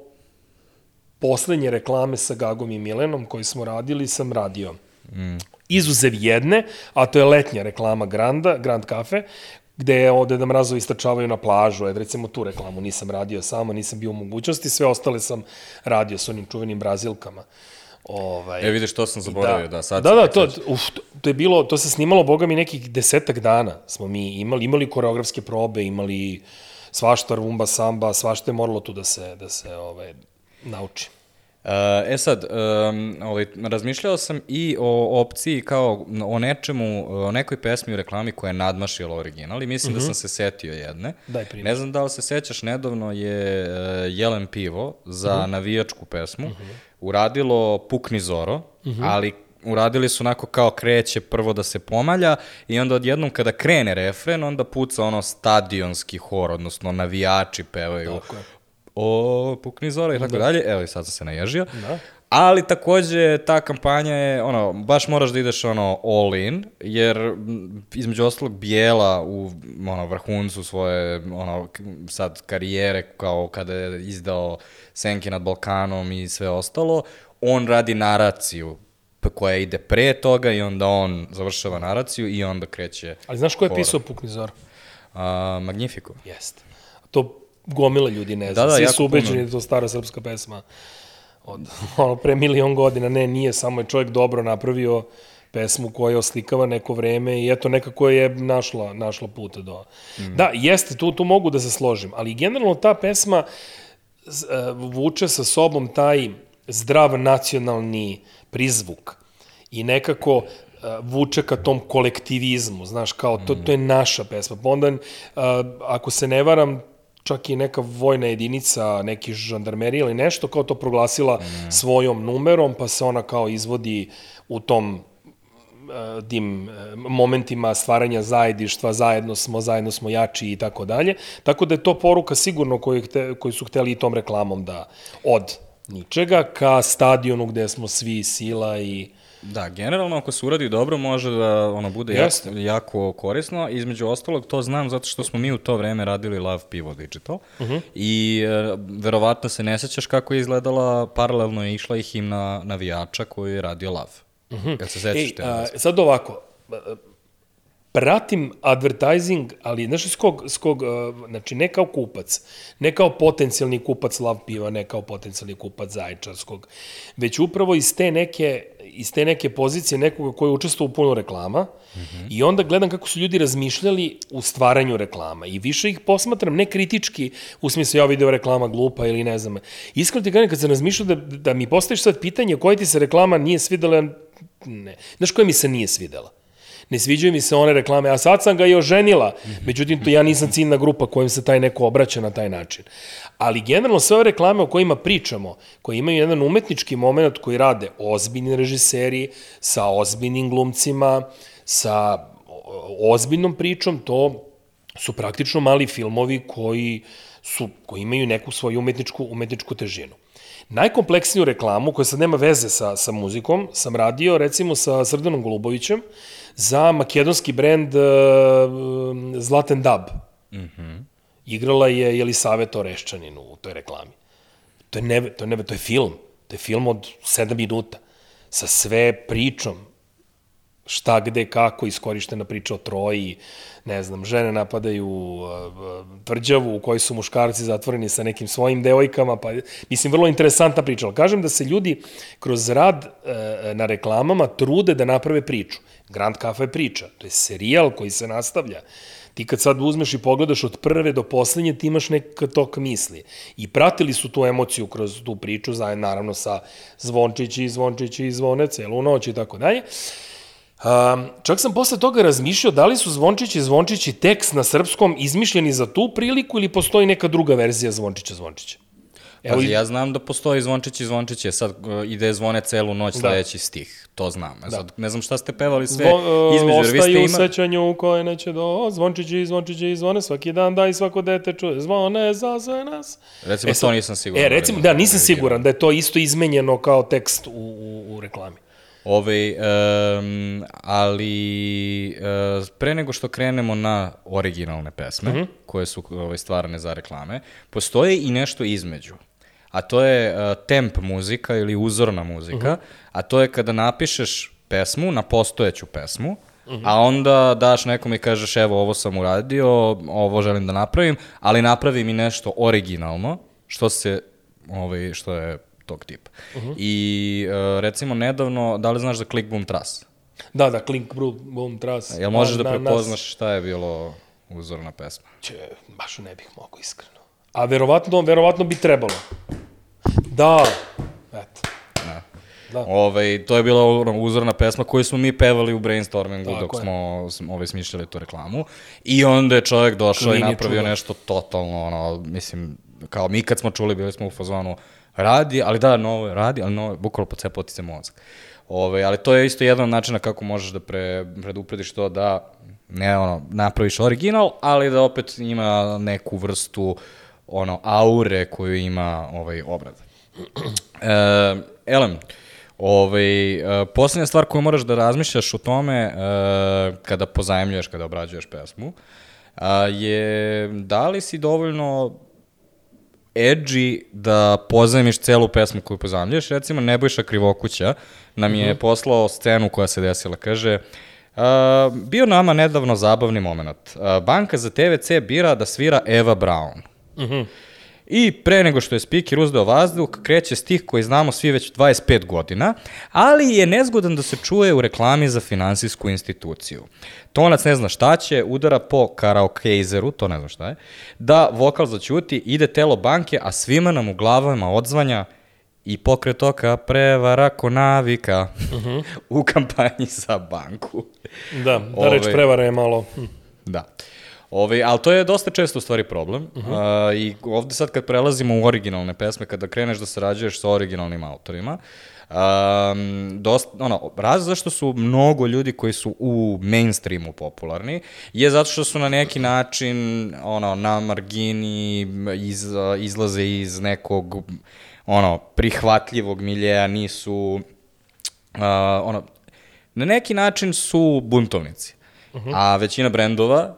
poslednje reklame sa Gagom i Milenom koji smo radili, sam radio. Mm. Izuzev jedne, a to je letnja reklama Granda, Grand Cafe, gde je ovde da mrazovi istračavaju na plažu, e, recimo tu reklamu nisam radio samo, nisam bio u mogućnosti, sve ostale sam radio sa onim čuvenim brazilkama. Ovaj, E, vidiš, to sam zaboravio, da, sad da, se da, tek to, sećam. uf, to- to je bilo, to se snimalo, boga mi, nekih desetak dana smo mi imali, imali koreografske probe, imali svašta rumba, samba, svašta je moralo tu da se, da se ovaj, nauči. E sad, um, ovaj, razmišljao sam i o opciji kao o nečemu, o nekoj pesmi u reklami koja je nadmašila original i mislim da sam se setio jedne. Daj primjer. Ne znam da li se sećaš, nedavno je uh, Jelen Pivo za navijačku pesmu uradilo Pukni Zoro, ali uradili su onako kao kreće prvo da se pomalja i onda odjednom kada krene refren, onda puca ono stadionski hor, odnosno navijači pevaju. O pukni zora i tako dalje. Evo i sad sam se naježio. Da. Ali takođe ta kampanja je, ono, baš moraš da ideš ono all in, jer između ostalog Bijela u ono, vrhuncu svoje ono, sad karijere kao kada je izdao Senke nad Balkanom i sve ostalo, on radi naraciju koja ide pre toga i onda on završava naraciju i onda kreće Ali znaš ko je pisao Pukni Zor? a, Magnifico. Jeste. To gomila ljudi ne zna. Da, da, Svi su ubeđeni da to stara srpska pesma od ono, pre milion godina. Ne, nije, samo je čovjek dobro napravio pesmu koja oslikava neko vreme i eto nekako je našla, našla puta do... Mm. Da, jeste, tu, tu mogu da se složim, ali generalno ta pesma e, vuče sa sobom taj zdrav nacionalni prizvuk i nekako e, vuče ka tom kolektivizmu, znaš, kao to, to je naša pesma. Pa onda, e, ako se ne varam, čak i neka vojna jedinica, neki žandarmerija ili nešto, kao to proglasila mm. svojom numerom, pa se ona kao izvodi u tom e, tim e, momentima stvaranja zajedništva, zajedno smo, zajedno smo jači i tako dalje. Tako da je to poruka sigurno koju, hte, koju su hteli i tom reklamom da od ničega ka stadionu gde smo svi sila i Da, generalno ako se uradi dobro može da ono bude jako, jako korisno. Između ostalog to znam zato što smo mi u to vreme radili Love Pivo Digital uh -huh. i e, verovatno se ne sećaš kako je izgledala, paralelno je išla i himna navijača koju je radio Love. Uh -huh. Jel se sećaš Ej, te? a, sad ovako, a, pratim advertising, ali znaš s kog, s kog, a, znači ne kao kupac, ne kao potencijalni kupac lav piva, ne kao potencijalni kupac zaječarskog, već upravo iz te neke, iz te neke pozicije nekoga koji je u puno reklama mm -hmm. i onda gledam kako su ljudi razmišljali u stvaranju reklama i više ih posmatram ne kritički u smislu ja video reklama glupa ili ne znam. Iskreno ti kažem kad sam razmišljao da, da mi postaviš sad pitanje koja ti se reklama nije svidela, ne. Znaš koja mi se nije svidela? ne sviđaju mi se one reklame, a sad sam ga i oženila, međutim to ja nisam ciljna grupa kojim se taj neko obraća na taj način. Ali generalno sve ove reklame o kojima pričamo, koje imaju jedan umetnički moment koji rade ozbiljni režiseri, sa ozbiljnim glumcima, sa ozbiljnom pričom, to su praktično mali filmovi koji, su, koji imaju neku svoju umetničku, umetničku težinu. Najkompleksniju reklamu, koja sad nema veze sa, sa muzikom, sam radio recimo sa Srdanom Golubovićem za makedonski brend uh, Zlaten Dab. Mm -hmm. Igrala je Jelisaveta Oreščanin u toj reklami. To je, neve, to, je neve, to je film. To je film od 7 minuta. Sa sve pričom. Šta, gde, kako, iskorištena priča o troji, ne znam, žene napadaju uh, tvrđavu u kojoj su muškarci zatvoreni sa nekim svojim devojkama, pa, mislim, vrlo interesantna priča. Ali kažem da se ljudi kroz rad uh, na reklamama trude da naprave priču. Grand Cafe je priča, to je serijal koji se nastavlja. Ti kad sad uzmeš i pogledaš od prve do poslednje, ti imaš neka tok misli. I pratili su tu emociju kroz tu priču, zajedno naravno sa zvončići, zvončići i zvone, celu noć i tako dalje. Um, čak sam posle toga razmišljao da li su Zvončići i Zvončići tekst na srpskom izmišljeni za tu priliku ili postoji neka druga verzija Zvončića Zvončića. Evo, Pazi, ja znam da postoji zvončić i zvončić je sad uh, ide zvone celu noć da. sledeći stih. To znam. Da. Sad, ne znam šta ste pevali sve Zvo, između. Jer vi ste ostaju ima... u sećanju koje neće do zvončići i zvončići i zvone svaki dan da i svako dete čuje zvone za sve nas. Recimo, e, to nisam siguran. E, recimo, da, nisam siguran da je to isto izmenjeno kao tekst u, u, u reklami. Ove, um, ali uh, pre nego što krenemo na originalne pesme, uh -huh. koje su ove, stvarane za reklame, postoji i nešto između a to je uh, temp muzika ili uzorna muzika, uh -huh. a to je kada napišeš pesmu na postojeću pesmu, uh -huh. a onda daš nekom i kažeš evo ovo sam uradio, ovo želim da napravim, ali napravi mi nešto originalno, što se, ovaj, što je tog tipa. Uh -huh. I uh, recimo nedavno, da li znaš za Click Boom Truss? Da, da, Click Boom Truss. Jel možeš da, da prepoznaš šta je bilo uzorna pesma? Če, baš ne bih mogo iskreno. A verovatno, verovatno bi trebalo. Da, eto. Da. Da. Ove, ovaj, to je bila uzorna pesma koju smo mi pevali u brainstormingu Tako dok je. smo ove, smišljali tu reklamu. I onda je čovjek došao Klini i napravio čuda. nešto totalno, ono, mislim, kao mi kad smo čuli, bili smo u fazonu, radi, ali da, novo je, radi, ali novo je, bukvalo pocepao ti se mozak. Ove, ali to je isto jedan od načina kako možeš da pre, preduprediš to da ne ono, napraviš original, ali da opet ima neku vrstu ono aure koju ima ovaj obrada. E, Elem, ovaj, e, poslednja stvar koju moraš da razmišljaš o tome e, kada pozajemljuješ, kada obrađuješ pesmu, a, je da li si dovoljno edgy da pozajmiš celu pesmu koju pozajemljuješ. Recimo, Nebojša Krivokuća nam je mm -hmm. poslao scenu koja se desila. Kaže, Uh, bio nama nedavno zabavni moment. Uh, banka za TVC bira da svira Eva Brown. Mm -hmm. I pre nego što je speaker uzdeo vazduh, kreće stih koji znamo svi već 25 godina, ali je nezgodan da se čuje u reklami za finansijsku instituciju. Tonac ne zna šta će, udara po karaokejzeru, to ne zna šta je, da vokal začuti, ide telo banke, a svima nam u glavama odzvanja i pokret oka prevara ko navika uh -huh. u kampanji za banku. Da, da reč Ove- prevara je malo... Hm. Da. Ove, ali to je dosta često u stvari problem. Uh -huh. uh, I ovde sad kad prelazimo u originalne pesme, kada kreneš da sarađuješ sa originalnim autorima, Um, dosta, ono, raz zašto su mnogo ljudi koji su u mainstreamu popularni je zato što su na neki način ono, na margini iz, izlaze iz nekog ono, prihvatljivog miljeja, nisu uh, ono, na neki način su buntovnici. Uh -huh. A većina brendova,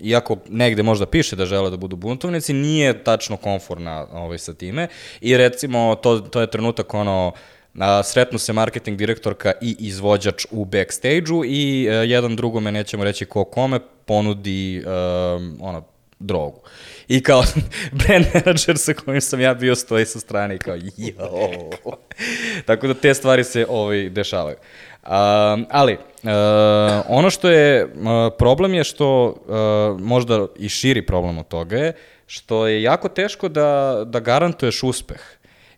iako negde možda piše da žele da budu buntovnici, nije tačno konforna ovaj, sa time. I recimo, to, to je trenutak ono, a, sretnu se marketing direktorka i izvođač u backstage-u i a, jedan drugome, nećemo reći ko kome, ponudi a, ono, drogu. I kao brand manager sa kojim sam ja bio stoji sa strane i kao jo. Tako da te stvari se ovaj, dešavaju. Um, ali, uh, ono što je uh, problem je što uh, možda i širi problem od toga je što je jako teško da, da garantuješ uspeh.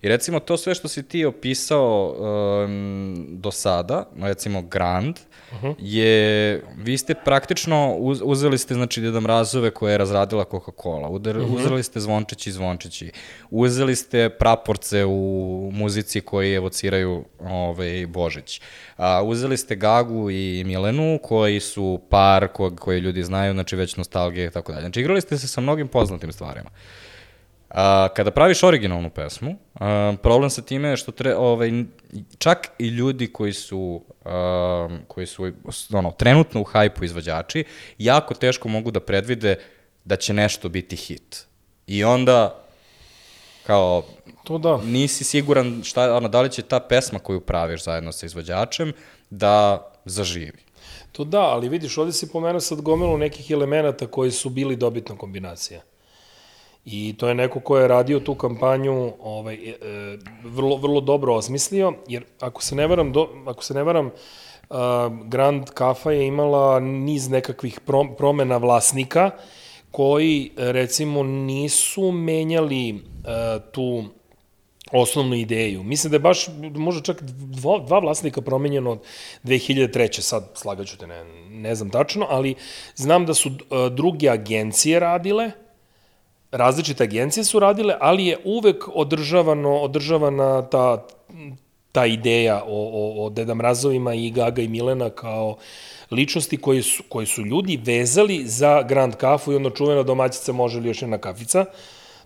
I recimo to sve što si ti opisao um, do sada, recimo Grand, uh -huh. je, vi ste praktično, uz, uzeli ste znači Deda Mrazove koje je razradila Coca-Cola, uh -huh. uzeli ste Zvončići i Zvončići, uzeli ste praporce u muzici koji evociraju ovaj, Božić, a, uzeli ste Gagu i Milenu koji su par ko, koji ljudi znaju, znači već nostalgije i tako dalje. Znači igrali ste se sa mnogim poznatim stvarima. A, kada praviš originalnu pesmu, a, problem sa time je što tre, ovaj, čak i ljudi koji su, a, koji su ono, trenutno u hajpu izvođači, jako teško mogu da predvide da će nešto biti hit. I onda, kao, To da. nisi siguran šta, ono, da li će ta pesma koju praviš zajedno sa izvođačem da zaživi. To da, ali vidiš, ovde si pomenuo sad gomilu nekih elemenata koji su bili dobitna kombinacija. I to je neko ko je radio tu kampanju ovaj, e, e, vrlo, vrlo dobro osmislio, jer ako se ne varam, do, ako se ne varam uh, Grand Kafa je imala niz nekakvih prom, promena vlasnika koji, recimo, nisu menjali uh, tu osnovnu ideju. Mislim da je baš, možda čak dva, dva vlasnika promenjeno od 2003. Sad, slagaću te, ne, ne znam tačno, ali znam da su uh, druge agencije radile, različite agencije su radile, ali je uvek održavano, održavana ta, ta ideja o, o, o Deda Mrazovima i Gaga i Milena kao ličnosti koji su, koji su ljudi vezali za Grand Kafu i onda čuvena domaćica može li još jedna kafica,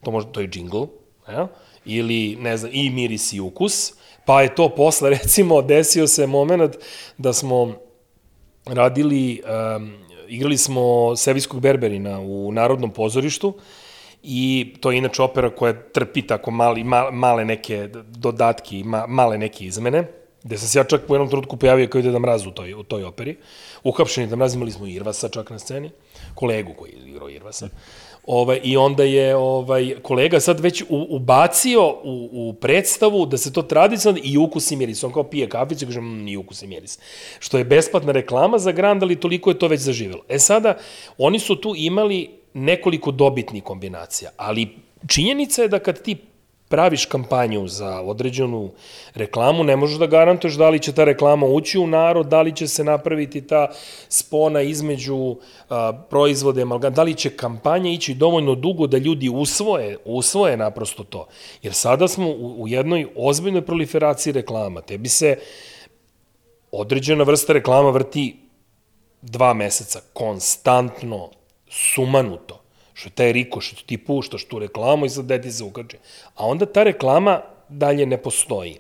to, može, to je džingl, ja? ili ne znam, i miris i ukus, pa je to posle, recimo, desio se moment da smo radili, um, igrali smo Sevijskog Berberina u Narodnom pozorištu, i to je inače opera koja trpi tako mali, ma, male neke dodatke ma, male neke izmene, gde sam se ja čak po jednom trenutku pojavio kao ide da mraz u toj, u toj operi. Uhapšeni da mraz, imali smo Irvasa čak na sceni, kolegu koji je igrao Irvasa. Ovaj, I onda je ovaj, kolega sad već u, ubacio u, u predstavu da se to tradicionalno i ukus i miris. On kao pije kaficu i kaže mmm, i ukus i miris. Što je besplatna reklama za Grand, ali toliko je to već zaživelo. E sada, oni su tu imali nekoliko dobitnih kombinacija, ali činjenica je da kad ti praviš kampanju za određenu reklamu, ne možeš da garantuješ da li će ta reklama ući u narod, da li će se napraviti ta spona između a, proizvode, da li će kampanja ići dovoljno dugo da ljudi usvoje, usvoje naprosto to. Jer sada smo u, u jednoj ozbiljnoj proliferaciji reklama. Tebi se određena vrsta reklama vrti dva meseca, konstantno, sumanuto, što je taj što ti puštaš tu reklamu i sad deti se ukače. A onda ta reklama dalje ne postoji.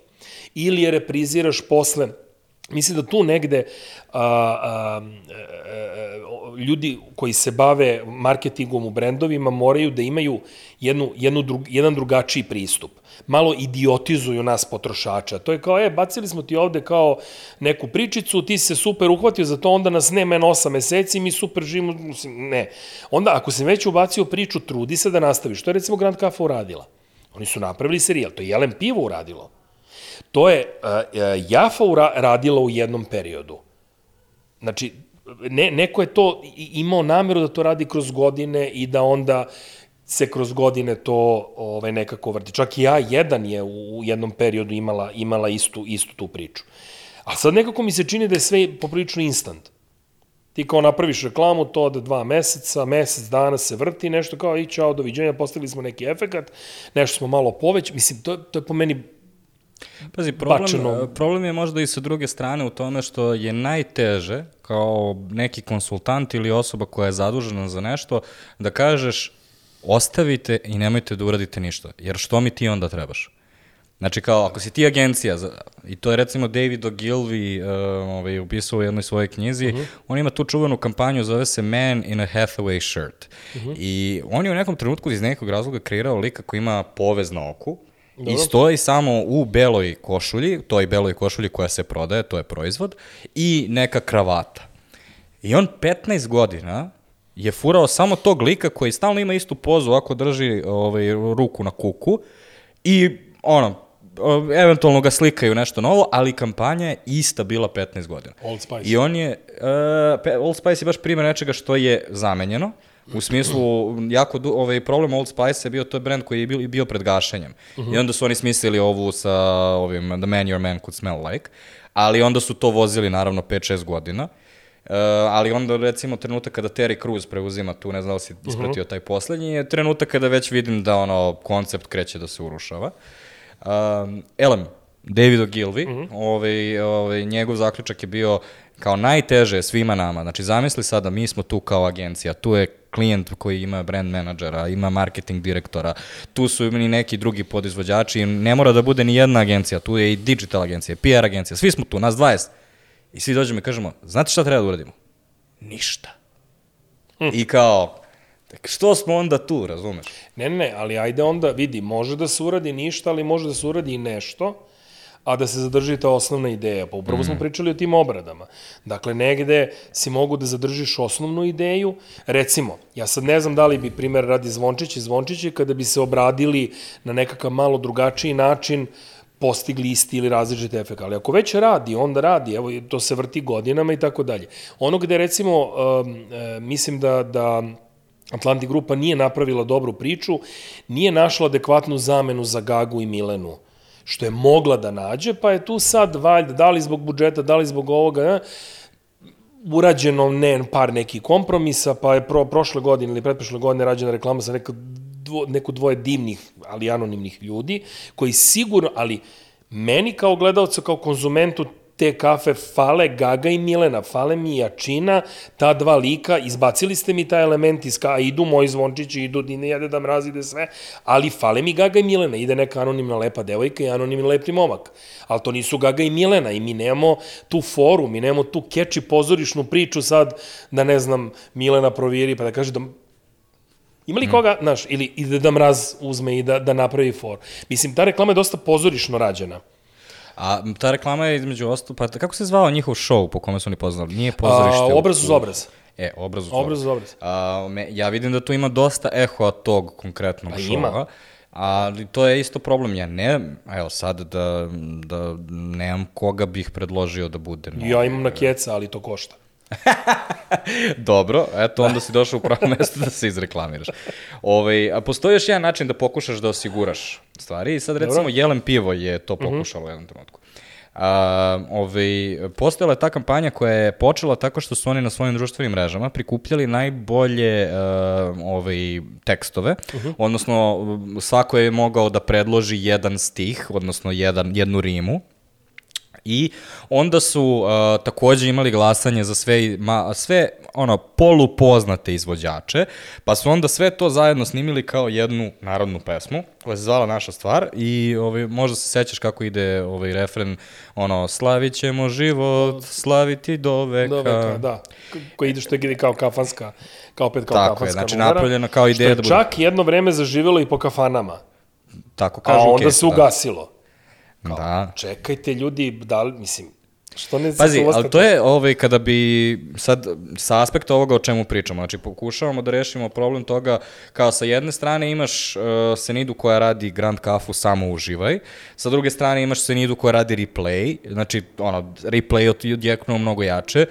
Ili je repriziraš posle Mislim da tu negde a, a, a, ljudi koji se bave marketingom u brendovima moraju da imaju jednu, jednu drug, jedan drugačiji pristup. Malo idiotizuju nas potrošača. To je kao, e, bacili smo ti ovde kao neku pričicu, ti se super uhvatio za to, onda nas nema na 8 meseci, mi super živimo, mislim, ne. Onda, ako se već ubacio priču, trudi se da nastaviš. To je recimo Grand Cafe uradila. Oni su napravili serijal, to je Jelen Pivo uradilo. To je uh, Jafa ura, radila u jednom periodu. Znači, ne, neko je to imao nameru da to radi kroz godine i da onda se kroz godine to ovaj, nekako vrti. Čak i ja jedan je u, u jednom periodu imala, imala istu, istu tu priču. A sad nekako mi se čini da je sve poprilično instant. Ti kao napraviš reklamu, to ode dva meseca, mesec dana se vrti, nešto kao i čao, doviđenja, postavili smo neki efekat, nešto smo malo poveć, mislim, to, to je po meni Pazi, problem, bačeno. problem je možda i sa druge strane u tome što je najteže kao neki konsultant ili osoba koja je zadužena za nešto da kažeš ostavite i nemojte da uradite ništa, jer što mi ti onda trebaš? Znači kao, ako si ti agencija, za, i to je recimo David Ogilvy uh, ovaj, upisao u jednoj svojoj knjizi, uh -huh. on ima tu čuvenu kampanju, zove se Man in a Hathaway Shirt. Uh -huh. I on je u nekom trenutku iz nekog razloga kreirao lika koji ima povez na oku, Dobro. I stoji samo u beloj košulji, toj beloj košulji koja se prodaje, to je proizvod, i neka kravata. I on 15 godina je furao samo tog lika koji stalno ima istu pozu ako drži ovaj, ruku na kuku i ono, eventualno ga slikaju nešto novo, ali kampanja je ista bila 15 godina. Old Spice. I on je, uh, Old Spice je baš primjer nečega što je zamenjeno, U smislu, jako du, ovaj problem Old Spice je bio, to je brand koji je bio, bio pred gašenjem. Uh -huh. I onda su oni smislili ovu sa ovim The Man Your Man Could Smell Like, ali onda su to vozili naravno 5-6 godina. Uh, ali onda recimo trenutak kada Terry Crews preuzima tu, ne znam da si ispratio uh -huh. taj poslednji, je trenutak kada već vidim da ono koncept kreće da se urušava. Uh, elem, David Ogilvy, uh -huh. ovaj, ovaj, njegov zaključak je bio kao najteže svima nama. Znači, zamisli sada, mi smo tu kao agencija, tu je klijent koji ima brand menadžera, ima marketing direktora, tu su i neki drugi podizvođači, ne mora da bude ni jedna agencija, tu je i digital agencija, PR agencija, svi smo tu, nas 20. I svi dođemo i kažemo, znate šta treba da uradimo? Ništa. Hm. I kao, što smo onda tu, razumeš? Ne, ne, ali ajde onda, vidi, može da se uradi ništa, ali može da se uradi i nešto, a da se zadrži ta osnovna ideja. Pa upravo mm. smo pričali o tim obradama. Dakle, negde si mogu da zadržiš osnovnu ideju. Recimo, ja sad ne znam da li bi, primjer, radi zvončići, zvončići, kada bi se obradili na nekakav malo drugačiji način, postigli isti ili različite efekt. Ali ako već radi, onda radi, evo, to se vrti godinama i tako dalje. Ono gde, recimo, um, mislim da, da Atlantic Grupa nije napravila dobru priču, nije našla adekvatnu zamenu za Gagu i Milenu što je mogla da nađe, pa je tu sad, valjda, da li zbog budžeta, da li zbog ovoga, ne, urađeno ne par nekih kompromisa, pa je pro, prošle godine ili pretprošle godine rađena reklama sa neka dvo, neku dvoje divnih, ali anonimnih ljudi, koji sigurno, ali meni kao gledalcu, kao konzumentu te kafe fale Gaga i Milena, fale mi jačina, ta dva lika, izbacili ste mi taj element iz ka, idu moji zvončići, idu Dine jede da mrazi, ide sve, ali fale mi Gaga i Milena, ide neka anonimna lepa devojka i anonimni lepni momak. Ali to nisu Gaga i Milena i mi nemamo tu foru, mi nemamo tu keči pozorišnu priču sad da ne znam, Milena proviri pa da kaže da Ima li koga, znaš, ili, ili da mraz uzme i da, da napravi for. Mislim, ta reklama je dosta pozorišno rađena. A ta reklama je između ostalo, pa kako se zvao njihov show po kome su oni poznali? Nije pozorište. A, obraz uz obraz. E, obraz uz obraz. Obraz uz obraz. A, me, ja vidim da tu ima dosta eho tog konkretnog pa showa. Ima. Ali to je isto problem. Ja ne, evo sad da, da nemam koga bih predložio da bude. Ja imam na keca, ali to košta. Dobro, eto onda si došao u pravo mesto da se izreklamiraš. Ovaj, a postoji još jedan način da pokušaš da osiguraš stvari i sad recimo Dobro. Jelen Pivo je to mhm. pokušalo u jednom trenutku. A, ovaj, postojala je ta kampanja koja je počela tako što su oni na svojim društvenim mrežama prikupljali najbolje uh, ovaj, tekstove, uh mhm. -huh. odnosno svako je mogao da predloži jedan stih, odnosno jedan, jednu rimu, I onda su uh, takođe imali glasanje za sve, ma, sve ono, polupoznate izvođače, pa su onda sve to zajedno snimili kao jednu narodnu pesmu, koja se zvala Naša stvar i ovaj, možda se sećaš kako ide ovaj refren, ono, slavit ćemo život, slaviti do veka. Do veka, da. Koji ide što ide kao kafanska, kao opet kao Tako je, kafanska znači numera, napravljena kao ideja što da je bude- čak jedno vreme zaživelo i po kafanama, Tako a kažu onda okay, se ugasilo. Kao, Da. Čekajte ljudi, da li, mislim, što ne Pazi, ali to je ovaj, kada bi sad sa aspekta ovoga o čemu pričamo, znači pokušavamo da rešimo problem toga kao sa jedne strane imaš uh, Senidu koja radi Grand Kafu samo uživaj, sa druge strane imaš Senidu koja radi replay, znači ono, replay od- odjeknuo mnogo jače,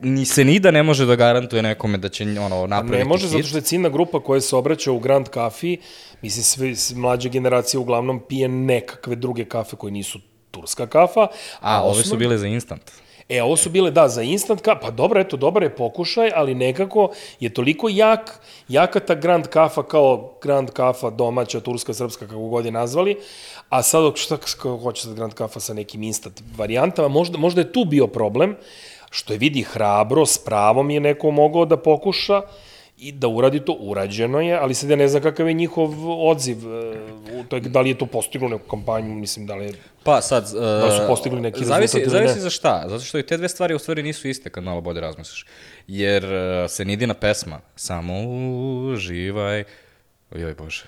ni Senida ne može da garantuje nekome da će ono, napraviti Ne može, hit. zato što je ciljna grupa koja se obraća u Grand Kafi, mislim, sve, mlađa generacija uglavnom pije nekakve druge kafe koje nisu turska kafa. A, ove su osnovno- bile za instant. E, ovo su bile, da, za instant kafa, pa dobro, eto, dobar je pokušaj, ali nekako je toliko jak, jaka ta Grand Kafa kao Grand Kafa domaća, turska, srpska, kako god je nazvali, a sad, šta hoće sad Grand Kafa sa nekim instant varijantama, možda, možda je tu bio problem, što je vidi hrabro, s pravom je neko mogao da pokuša, i da uradi to, urađeno je, ali sad ja ne znam kakav je njihov odziv, e, u toj, da li je to postiglo neku kampanju, mislim, da li je Pa sad... Uh, Da su postigli neki zavisi, rezultat ili ne? Zavisi za šta, zato što i te dve stvari u stvari nisu iste kad malo bolje razmisliš. Jer uh, Senidina pesma, samo uživaj, joj bože,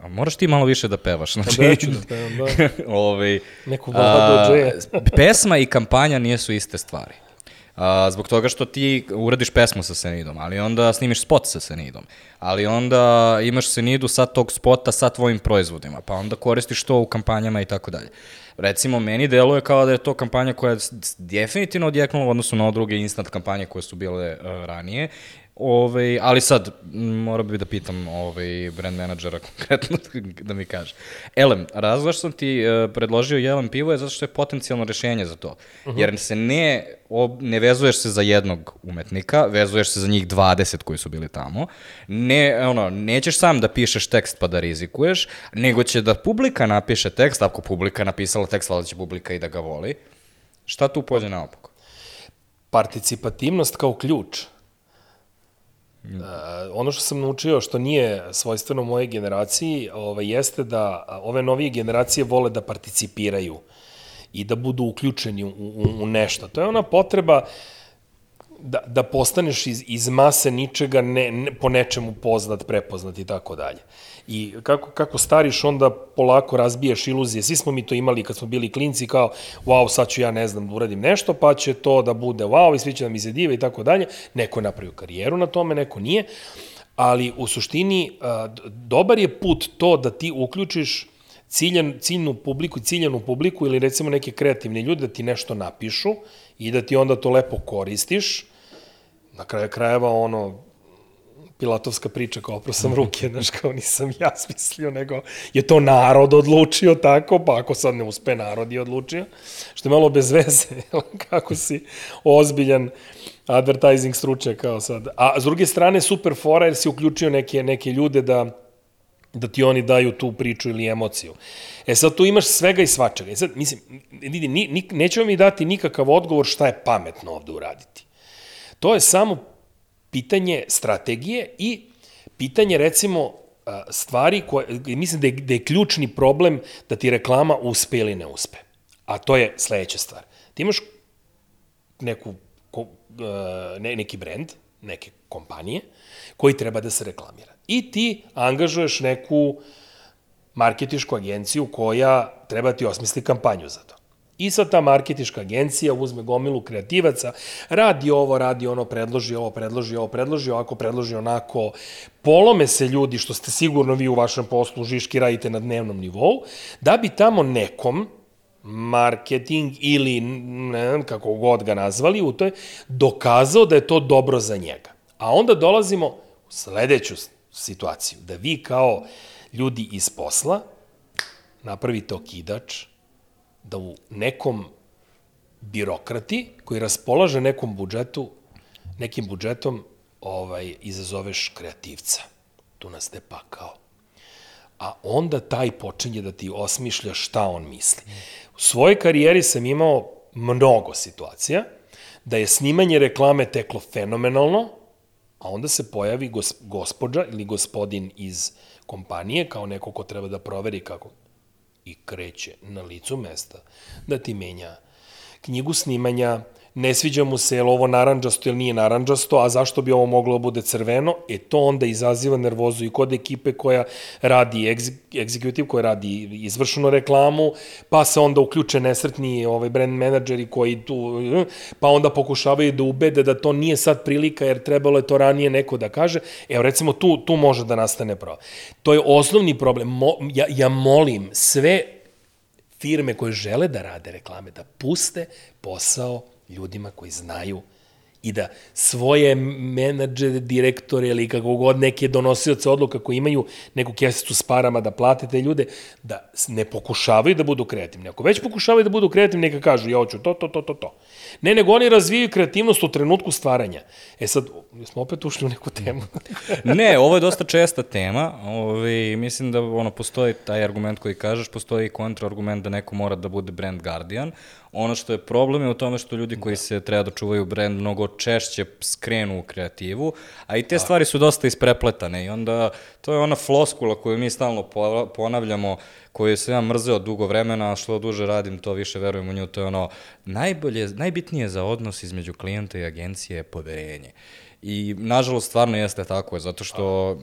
a moraš ti malo više da pevaš. Znači, da ću da pevam, da. ovaj, Neku Vado Džeja. pesma i kampanja nisu iste stvari. A, zbog toga što ti uradiš pesmu sa Senidom, ali onda snimiš spot sa Senidom, ali onda imaš Senidu sa tog spota sa tvojim proizvodima, pa onda koristiš to u kampanjama i tako dalje. Recimo, meni deluje kao da je to kampanja koja je definitivno odjeknula u odnosu na druge instant kampanje koje su bile uh, ranije, Ove, ali sad, m, morao bih da pitam ovaj, brand menadžera konkretno da mi kaže. Elem, razlog sam ti uh, predložio Jelen pivo je zato što je potencijalno rešenje za to. Jer se ne, ob, ne vezuješ se za jednog umetnika, vezuješ se za njih 20 koji su bili tamo. Ne, ono, nećeš sam da pišeš tekst pa da rizikuješ, nego će da publika napiše tekst, ako publika napisala tekst, valjda će publika i da ga voli. Šta tu pođe naopako? participativnost kao ključ. Uh, ono što sam naučio, što nije svojstveno mojoj generaciji, ovaj, jeste da a, ove novije generacije vole da participiraju i da budu uključeni u, u, u nešto. To je ona potreba da, da postaneš iz, iz mase ničega ne, ne, po nečemu poznat, prepoznat i tako dalje. I kako, kako stariš, onda polako razbijaš iluzije. Svi smo mi to imali kad smo bili klinci, kao, wow, sad ću ja, ne znam, da uradim nešto, pa će to da bude wow, i svi će da mi se dive i tako dalje. Neko je napravio karijeru na tome, neko nije. Ali u suštini, dobar je put to da ti uključiš ciljan, ciljnu publiku, ciljanu publiku ili recimo neke kreativne ljude da ti nešto napišu i da ti onda to lepo koristiš. Na kraju krajeva ono, Pilatovska priča kao oprao sam ruke, znaš, kao nisam ja smislio, nego je to narod odlučio tako, pa ako sad ne uspe, narod je odlučio, što je malo bez veze, kako si ozbiljan advertising stručnjak kao sad. A s druge strane, super fora jer si uključio neke, neke ljude da da ti oni daju tu priču ili emociju. E sad tu imaš svega i svačega. E sad, mislim, vidi, ni, ni, nećemo mi dati nikakav odgovor šta je pametno ovde uraditi. To je samo pitanje strategije i pitanje, recimo, a, stvari koje, mislim da je, da je ključni problem da ti reklama uspe ili ne uspe. A to je sledeća stvar. Ti imaš neku, ko, e, ne, neki brend, neke kompanije, koji treba da se reklamira. I ti angažuješ neku marketišku agenciju koja treba ti osmisli kampanju za to. I sad ta marketiška agencija uzme gomilu kreativaca, radi ovo, radi ono, predloži ovo, predloži ovo, predloži ovako, predloži onako. Polome se ljudi, što ste sigurno vi u vašem poslu žiški radite na dnevnom nivou, da bi tamo nekom, marketing ili ne znam kako god ga nazvali u toj, dokazao da je to dobro za njega. A onda dolazimo u sledeću situaciju, da vi kao ljudi iz posla napravite okidač, da u nekom birokrati koji raspolaže nekom budžetu, nekim budžetom, ovaj, izazoveš kreativca. Tu nas te pakao. A onda taj počinje da ti osmišlja šta on misli. U svojoj karijeri sam imao mnogo situacija, da je snimanje reklame teklo fenomenalno, a onda se pojavi gos, gospođa ili gospodin iz kompanije kao neko ko treba da proveri kako i kreće na licu mesta da ti menja knjigu snimanja, ne sviđa mu se je ovo naranđasto ili nije naranđasto, a zašto bi ovo moglo da bude crveno, e to onda izaziva nervozu i kod ekipe koja radi executive, koja radi izvršenu reklamu, pa se onda uključe nesretni ovaj brand menadžeri koji tu, pa onda pokušavaju da ubede da to nije sad prilika jer trebalo je to ranije neko da kaže. Evo recimo tu, tu može da nastane problem. To je osnovni problem. Mo, ja, ja molim sve firme koje žele da rade reklame, da puste posao ljudima koji znaju i da svoje menadžere, direktore ili kako god neke donosioce odluka koji imaju neku kesicu s parama da plate te ljude, da ne pokušavaju da budu kreativni. Ako već pokušavaju da budu kreativni, neka kažu ja hoću to, to, to, to, to. Ne, nego oni razvijaju kreativnost u trenutku stvaranja. E sad, smo opet ušli u neku temu. ne, ovo je dosta česta tema. Ovi, mislim da ono, postoji taj argument koji kažeš, postoji i kontraargument da neko mora da bude brand guardian. Ono što je problem je u tome što ljudi koji se treba da čuvaju brand mnogo češće skrenu u kreativu, a i te a. stvari su dosta isprepletane i onda to je ona floskula koju mi stalno ponavljamo, koju se ja mrzeo dugo vremena, a što duže radim, to više verujem u nju, to je ono, najbolje, najbitnije za odnos između klijenta i agencije je poverenje. I, nažalost, stvarno jeste tako, zato što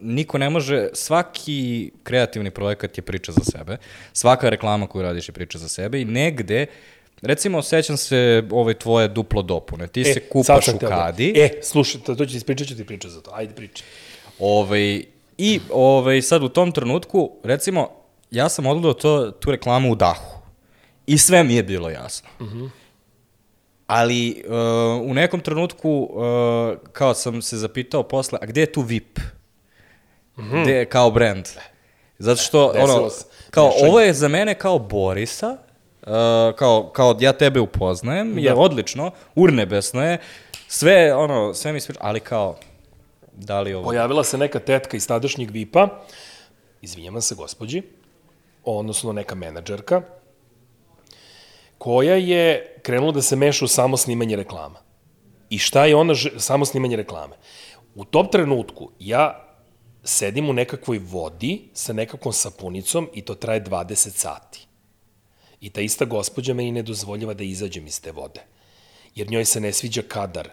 niko ne može, svaki kreativni projekat je priča za sebe, svaka reklama koju radiš je priča za sebe i negde, recimo, sećam se ove tvoje duplo dopune, ti e, se kupaš u kadi. E, slušaj, to, to ću ti ispričat, ću ti priča za to, ajde priči. Ove, I ove, sad u tom trenutku, recimo, ja sam odgledao to, tu reklamu u dahu. I sve mi je bilo jasno. Uh mhm. -huh. Ali uh, u nekom trenutku uh, kao sam se zapitao posle, a gde je tu VIP? Mm -hmm. Gde je kao brand? Zato što, Desilo ono, kao, Nešanje. ovo je za mene kao Borisa, uh, kao, kao ja tebe upoznajem, da. je odlično, urnebesno je, sve, ono, sve mi sviđa, ali kao, da li ovo... Pojavila se neka tetka iz tadašnjeg VIP-a, izvinjavam se gospođi, odnosno neka menadžerka, koja je krenula da se meša u samo snimanje reklama. I šta je ona samo snimanje reklame? U tom trenutku ja sedim u nekakvoj vodi sa nekakvom sapunicom i to traje 20 sati. I ta ista gospođa meni ne dozvoljava da izađem iz te vode. Jer njoj se ne sviđa kadar.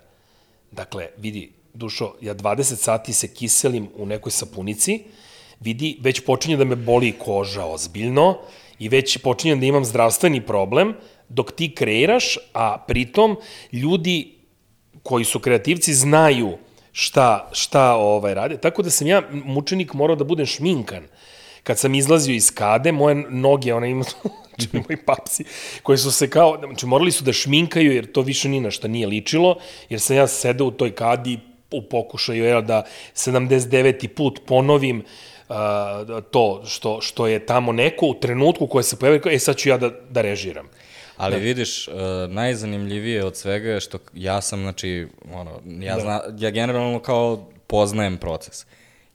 Dakle, vidi, dušo, ja 20 sati se kiselim u nekoj sapunici, vidi, već počinje da me boli koža ozbiljno i već počinjem da imam zdravstveni problem, dok ti kreiraš, a pritom ljudi koji su kreativci znaju šta, šta ovaj, rade. Tako da sam ja, mučenik, morao da budem šminkan. Kad sam izlazio iz kade, moje noge, ona ima, znači moji papsi, koji su se kao, znači morali su da šminkaju, jer to više ni na šta nije ličilo, jer sam ja sedao u toj kadi u pokušaju, jel, da 79. put ponovim uh, to što, što je tamo neko u trenutku koje se pojavio, e sad ću ja da, da režiram. Ali da. vidiš, uh, najzanimljivije od svega je što ja sam, znači, ono, ja, da. zna, ja generalno kao poznajem proces.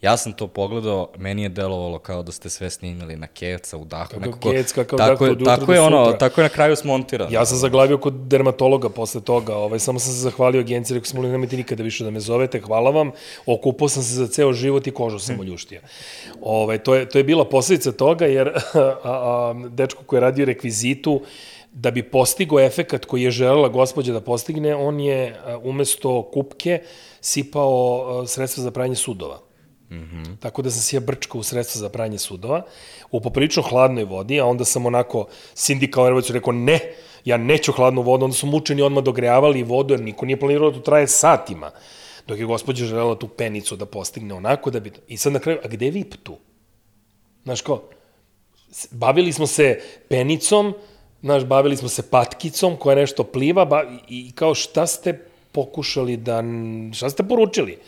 Ja sam to pogledao, meni je delovalo kao da ste sve snimili na keca u dahu. Kako nekako, kec, kakav tako, dah, tako je ono, tako je na kraju smontirano. Ja sam zaglavio kod dermatologa posle toga, ovaj, samo sam se zahvalio agenciji, rekao sam, molim, nemojte nikada više da me zovete, hvala vam, okupao sam se za ceo život i kožu sam oljuštio. Ovaj, to, je, to je bila posledica toga, jer a, a, dečko koji je radio rekvizitu, da bi postigo efekat koji je želela gospođa da postigne, on je umesto kupke sipao sredstva za pranje sudova. Mm -hmm. Tako da sam se ja brčkao u sredstva za pranje sudova u poprilično hladnoj vodi, a onda sam onako sindikalno nervoću rekao ne, ja neću hladnu vodu, onda su mučeni odmah dogrejavali vodu, jer niko nije planirao da to traje satima. Dok je gospođa želela tu penicu da postigne onako da bi... I sad na kraju, a gde je VIP tu? Znaš ko? Bavili smo se penicom, Znaš, bavili smo se patkicom koja nešto pliva ba, i kao šta ste pokušali da, šta ste poručili?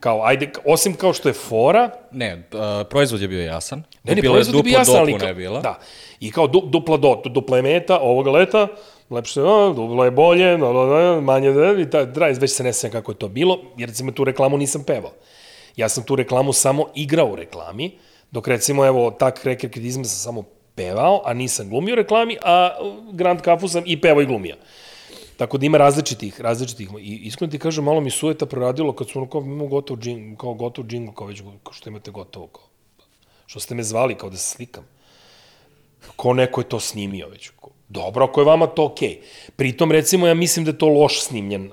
Kao, ajde, osim kao što je fora... Ne, uh, proizvod je bio jasan. Ne, ne, proizvod je bio jasan, ali... Kao, bila. Da, i kao du, dupla do, dupla je meta ovoga leta, lepše, a, dupla je bolje, da, da, manje, da, i ta, da, već se ne kako je to bilo, jer recimo tu reklamu nisam pevao. Ja sam tu reklamu samo igrao u reklami, dok recimo, evo, tak reker kredizma sam samo pevao, a nisam glumio reklami, a Grand Kafu sam i pevao i glumio. Tako da ima različitih, različitih. I iskreno ti kažem, malo mi sueta proradilo kad su ono kao, imamo gotov džing, kao gotov džingl, kao već, kao što imate gotovo, kao, što ste me zvali, kao da se slikam. Ko neko je to snimio već. Ko, Dobro, ako je vama to okej. Okay. Pritom, recimo, ja mislim da je to loš snimljen,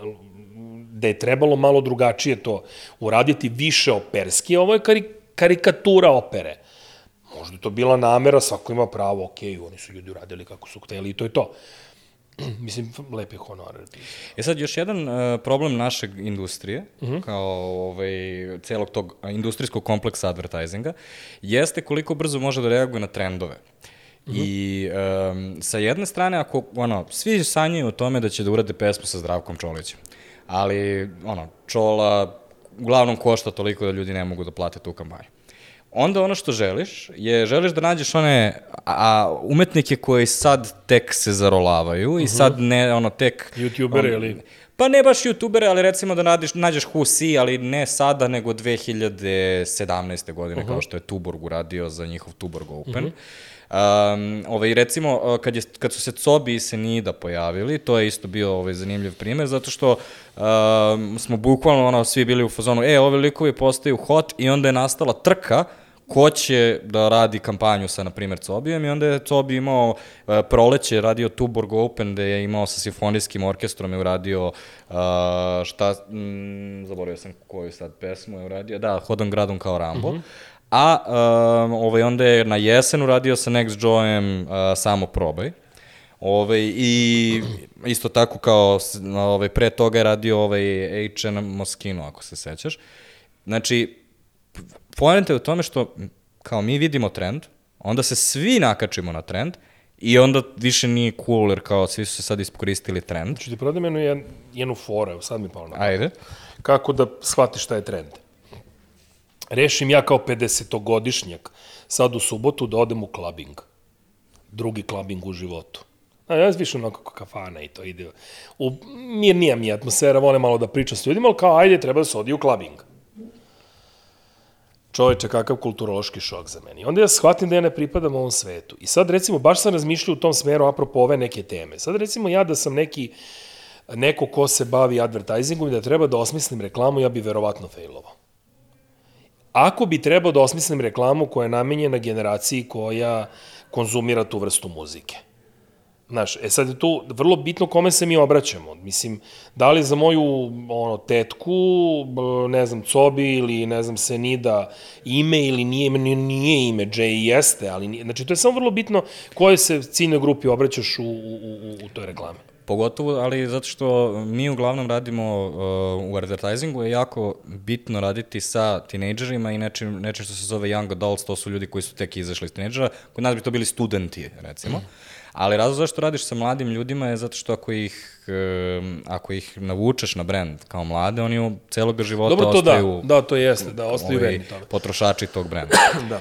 da je trebalo malo drugačije to uraditi, više operski. Ovo je kari, karikatura opere. Možda je to bila namera, svako ima pravo, okej, okay, oni su ljudi uradili kako su hteli i to je to. Mislim, lepi honorar. E sad, još jedan uh, problem našeg industrije, uh -huh. kao ovaj, celog tog industrijskog kompleksa advertisinga, jeste koliko brzo može da reaguje na trendove. Mm -hmm. I um, sa jedne strane, ako, ono, svi sanjaju o tome da će da urade pesmu sa Zdravkom Čolićem, ali, ono, Čola uglavnom košta toliko da ljudi ne mogu da plate tu kampanju. Onda ono što želiš je, želiš da nađeš one a, umetnike koji sad tek se zarolavaju uh -huh. i mhm. sad ne, ono, tek... Youtubere ili... Pa ne baš youtubere, ali recimo da nađeš, nađeš Husi, ali ne sada, nego 2017. godine, uh -huh. kao što je Tuborg uradio za njihov Tuborg Open. Uh -huh. Um, ovaj, recimo, kad, je, kad su se Cobi i Senida pojavili, to je isto bio ovaj, zanimljiv primer, zato što um, smo bukvalno ono, svi bili u fazonu, e, ove likovi postaju hot i onda je nastala trka ko će da radi kampanju sa, na primjer, Cobijem i onda je Cobi imao uh, proleće, radio Tuborg Open, gde je imao sa simfonijskim orkestrom, je uradio uh, šta, mm, zaboravio sam koju sad pesmu je uradio, da, Hodom gradom kao Rambo, mm -hmm. A um, ovaj, onda je na jesen uradio sa Next Joyem uh, samo probaj. Ove, I isto tako kao ovaj, pre toga je radio ovaj H.N. Moschino, ako se sećaš. Znači, poenta je u tome što kao mi vidimo trend, onda se svi nakačimo na trend i onda više nije cool, jer kao svi su se sad iskoristili trend. Znači ti prodam jednu, jednu foru, sad mi palo na Ajde. Kako da shvatiš šta je trend? rešim ja kao 50-godišnjak sad u subotu da odem u klabing. Drugi klabing u životu. A ja više onako kafana i to ide. U, mirnija mi je atmosfera, volim malo da pričam s ljudima, ali kao ajde, treba da se odi u klabing. Čoveče, kakav kulturološki šok za meni. Onda ja shvatim da ja ne pripadam ovom svetu. I sad recimo, baš sam razmišljao u tom smeru apropo ove neke teme. Sad recimo ja da sam neki, neko ko se bavi advertisingom i da treba da osmislim reklamu, ja bi verovatno failovao. Ako bi trebao da osmislim reklamu koja je namenjena generaciji koja konzumira tu vrstu muzike. Znaš, e sad je tu vrlo bitno kome se mi obraćamo. Mislim, da li za moju ono, tetku, ne znam, Cobi ili ne znam, Senida ime ili nije ime, nije ime, J jeste, ali nije. Znači, to je samo vrlo bitno koje se ciljnoj grupi obraćaš u, u, u, u toj reklami. Pogotovo, ali zato što mi uglavnom radimo uh, u advertisingu je jako bitno raditi sa tinejdžerima i nečim, nečim što se zove young adults, to su ljudi koji su tek izašli iz tinejdžera, kod nas bi to bili studenti, recimo. Mm. Ali razlog zašto radiš sa mladim ljudima je zato što ako ih, ako ih navučeš na brend kao mlade, oni u celog života Dobro, to ostaju... Da, da, to jeste, da, ostaju ovaj, verni tome. Potrošači tog brenda. da.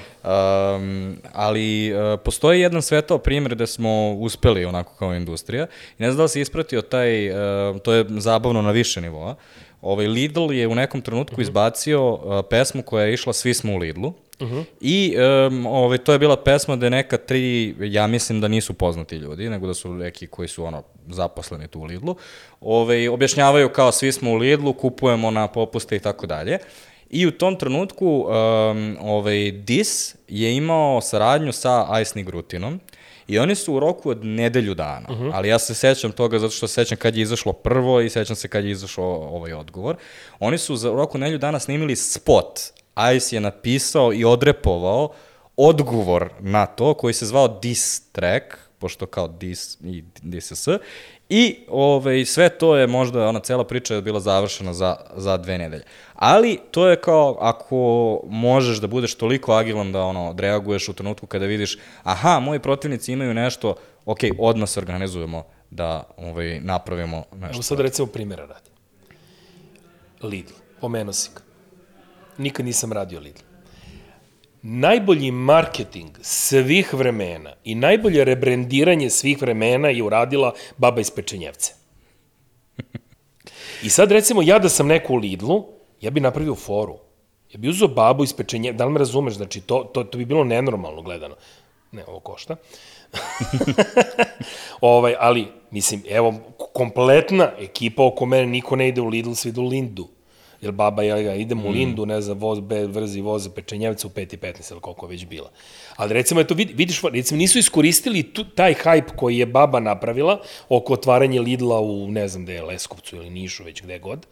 Um, ali uh, postoji jedan svetao primjer gde smo uspeli onako kao industrija i ne znam da li si ispratio taj, uh, to je zabavno na više nivoa, Ovaj Lidl je u nekom trenutku uh mhm. -huh. izbacio uh, pesmu koja je išla Svi smo u Lidlu. Uh -huh. I um, ovaj, to je bila pesma da neka tri, ja mislim da nisu poznati ljudi, nego da su neki koji su ono zaposleni tu u Lidlu, ovaj, objašnjavaju kao svi smo u Lidlu, kupujemo na popuste i tako dalje. I u tom trenutku um, ovaj, Dis je imao saradnju sa Ice Nigrutinom I oni su u roku od nedelju dana, uh -huh. ali ja se sećam toga zato što se sećam kad je izašlo prvo i sećam se kad je izašao ovaj odgovor. Oni su za roku od nedelju dana snimili spot. Ice je napisao i odrepovao odgovor na to koji se zvao diss track, pošto kao dis i DSS, i ovaj, sve to je možda, ona cela priča je bila završena za, za dve nedelje. Ali to je kao ako možeš da budeš toliko agilan da ono odreaguješ u trenutku kada vidiš aha, moji protivnici imaju nešto, ok, odmah se organizujemo da ovaj, napravimo nešto. Evo sad recimo primjera radi. Lidl, pomenuo si ga. Nikad nisam radio Lidl. Najbolji marketing svih vremena i najbolje rebrendiranje svih vremena je uradila baba iz Pečenjevce. I sad recimo ja da sam neko u Lidlu, ja bi napravio foru. Ja bi uzao babu iz pečenje, da li me razumeš, znači to, to, to bi bilo nenormalno gledano. Ne, ovo košta. ovaj, ali, mislim, evo, kompletna ekipa oko mene, niko ne ide u Lidl, svi idu u Lindu. Jer baba, ja ga idem u Lindu, ne znam, voz, be, vrzi voze pečenjevca u 5.15 ili koliko već bila. Ali recimo, eto, vid- vidiš, recimo, nisu iskoristili tu, taj hype koji je baba napravila oko otvaranja Lidla u, ne znam, gde je Leskovcu ili Nišu, već gde god.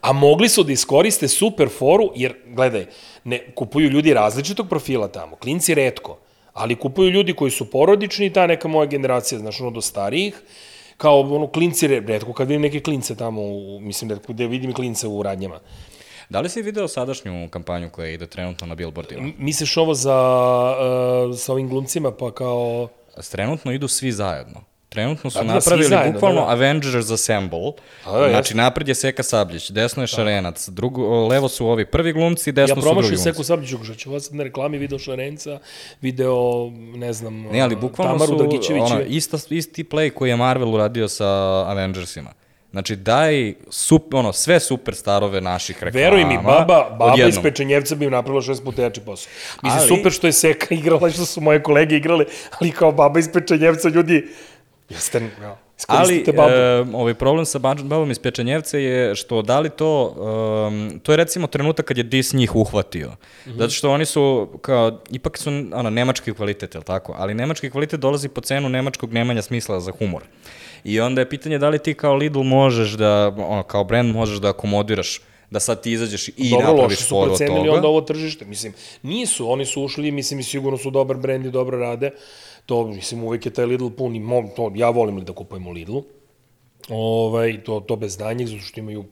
A mogli su da iskoriste super foru, jer, gledaj, ne, kupuju ljudi različitog profila tamo, klinci redko, ali kupuju ljudi koji su porodični, ta neka moja generacija, znaš, ono do starijih, kao ono klinci, re- redko kad vidim neke klince tamo, u, mislim, redko gde vidim klince u radnjama. Da li si video sadašnju kampanju koja ide trenutno na billboardima? M- Misliš ovo za, uh, sa ovim glumcima, pa kao... Trenutno idu svi zajedno. Trenutno su da, napravili zajedno, bukvalno da, da. Avengers Assemble. A, da, znači, napred je Seka Sabljić, desno je Šarenac, drugo, levo su ovi prvi glumci, desno Ja su drugi promašim glumci. Seku Sabljiću, što ću vas na reklami video Šarenca, video, ne znam, Ne, ali bukvalno Tamaru su ono, ista, isti play koji je Marvel uradio sa Avengersima. Znači, daj sup, ono, sve superstarove naših reklama. Veruj mi, baba, baba iz. Pečenjevca bi im napravila šest puta jači posao. Mislim, Ali- super što je Seka igrala, što su moje kolege igrale, ali kao baba iz Pečenjevca, ljudi, jeste, ja, Ali, e, ovaj problem sa babom iz Pečenjevca je što da li to, um, to je recimo trenutak kad je Dis njih uhvatio. Mhm. Zato što oni su, kao, ipak su ono, nemački kvalitet, je tako? Ali nemački kvalitet dolazi po cenu nemačkog nemanja smisla za humor. I onda je pitanje da li ti kao Lidl možeš da, ono, kao brand možeš da akomodiraš da sad ti izađeš i Dobro, loše napraviš su foru od procenili toga. onda ovo tržište. Mislim, nisu, oni su ušli, mislim, i sigurno su dobar brend i dobro rade. To, mislim, uvek je taj Lidl pun i mo, to, ja volim li da kupujem u Lidlu. Ovaj, to, to bez danjeg, zato što imaju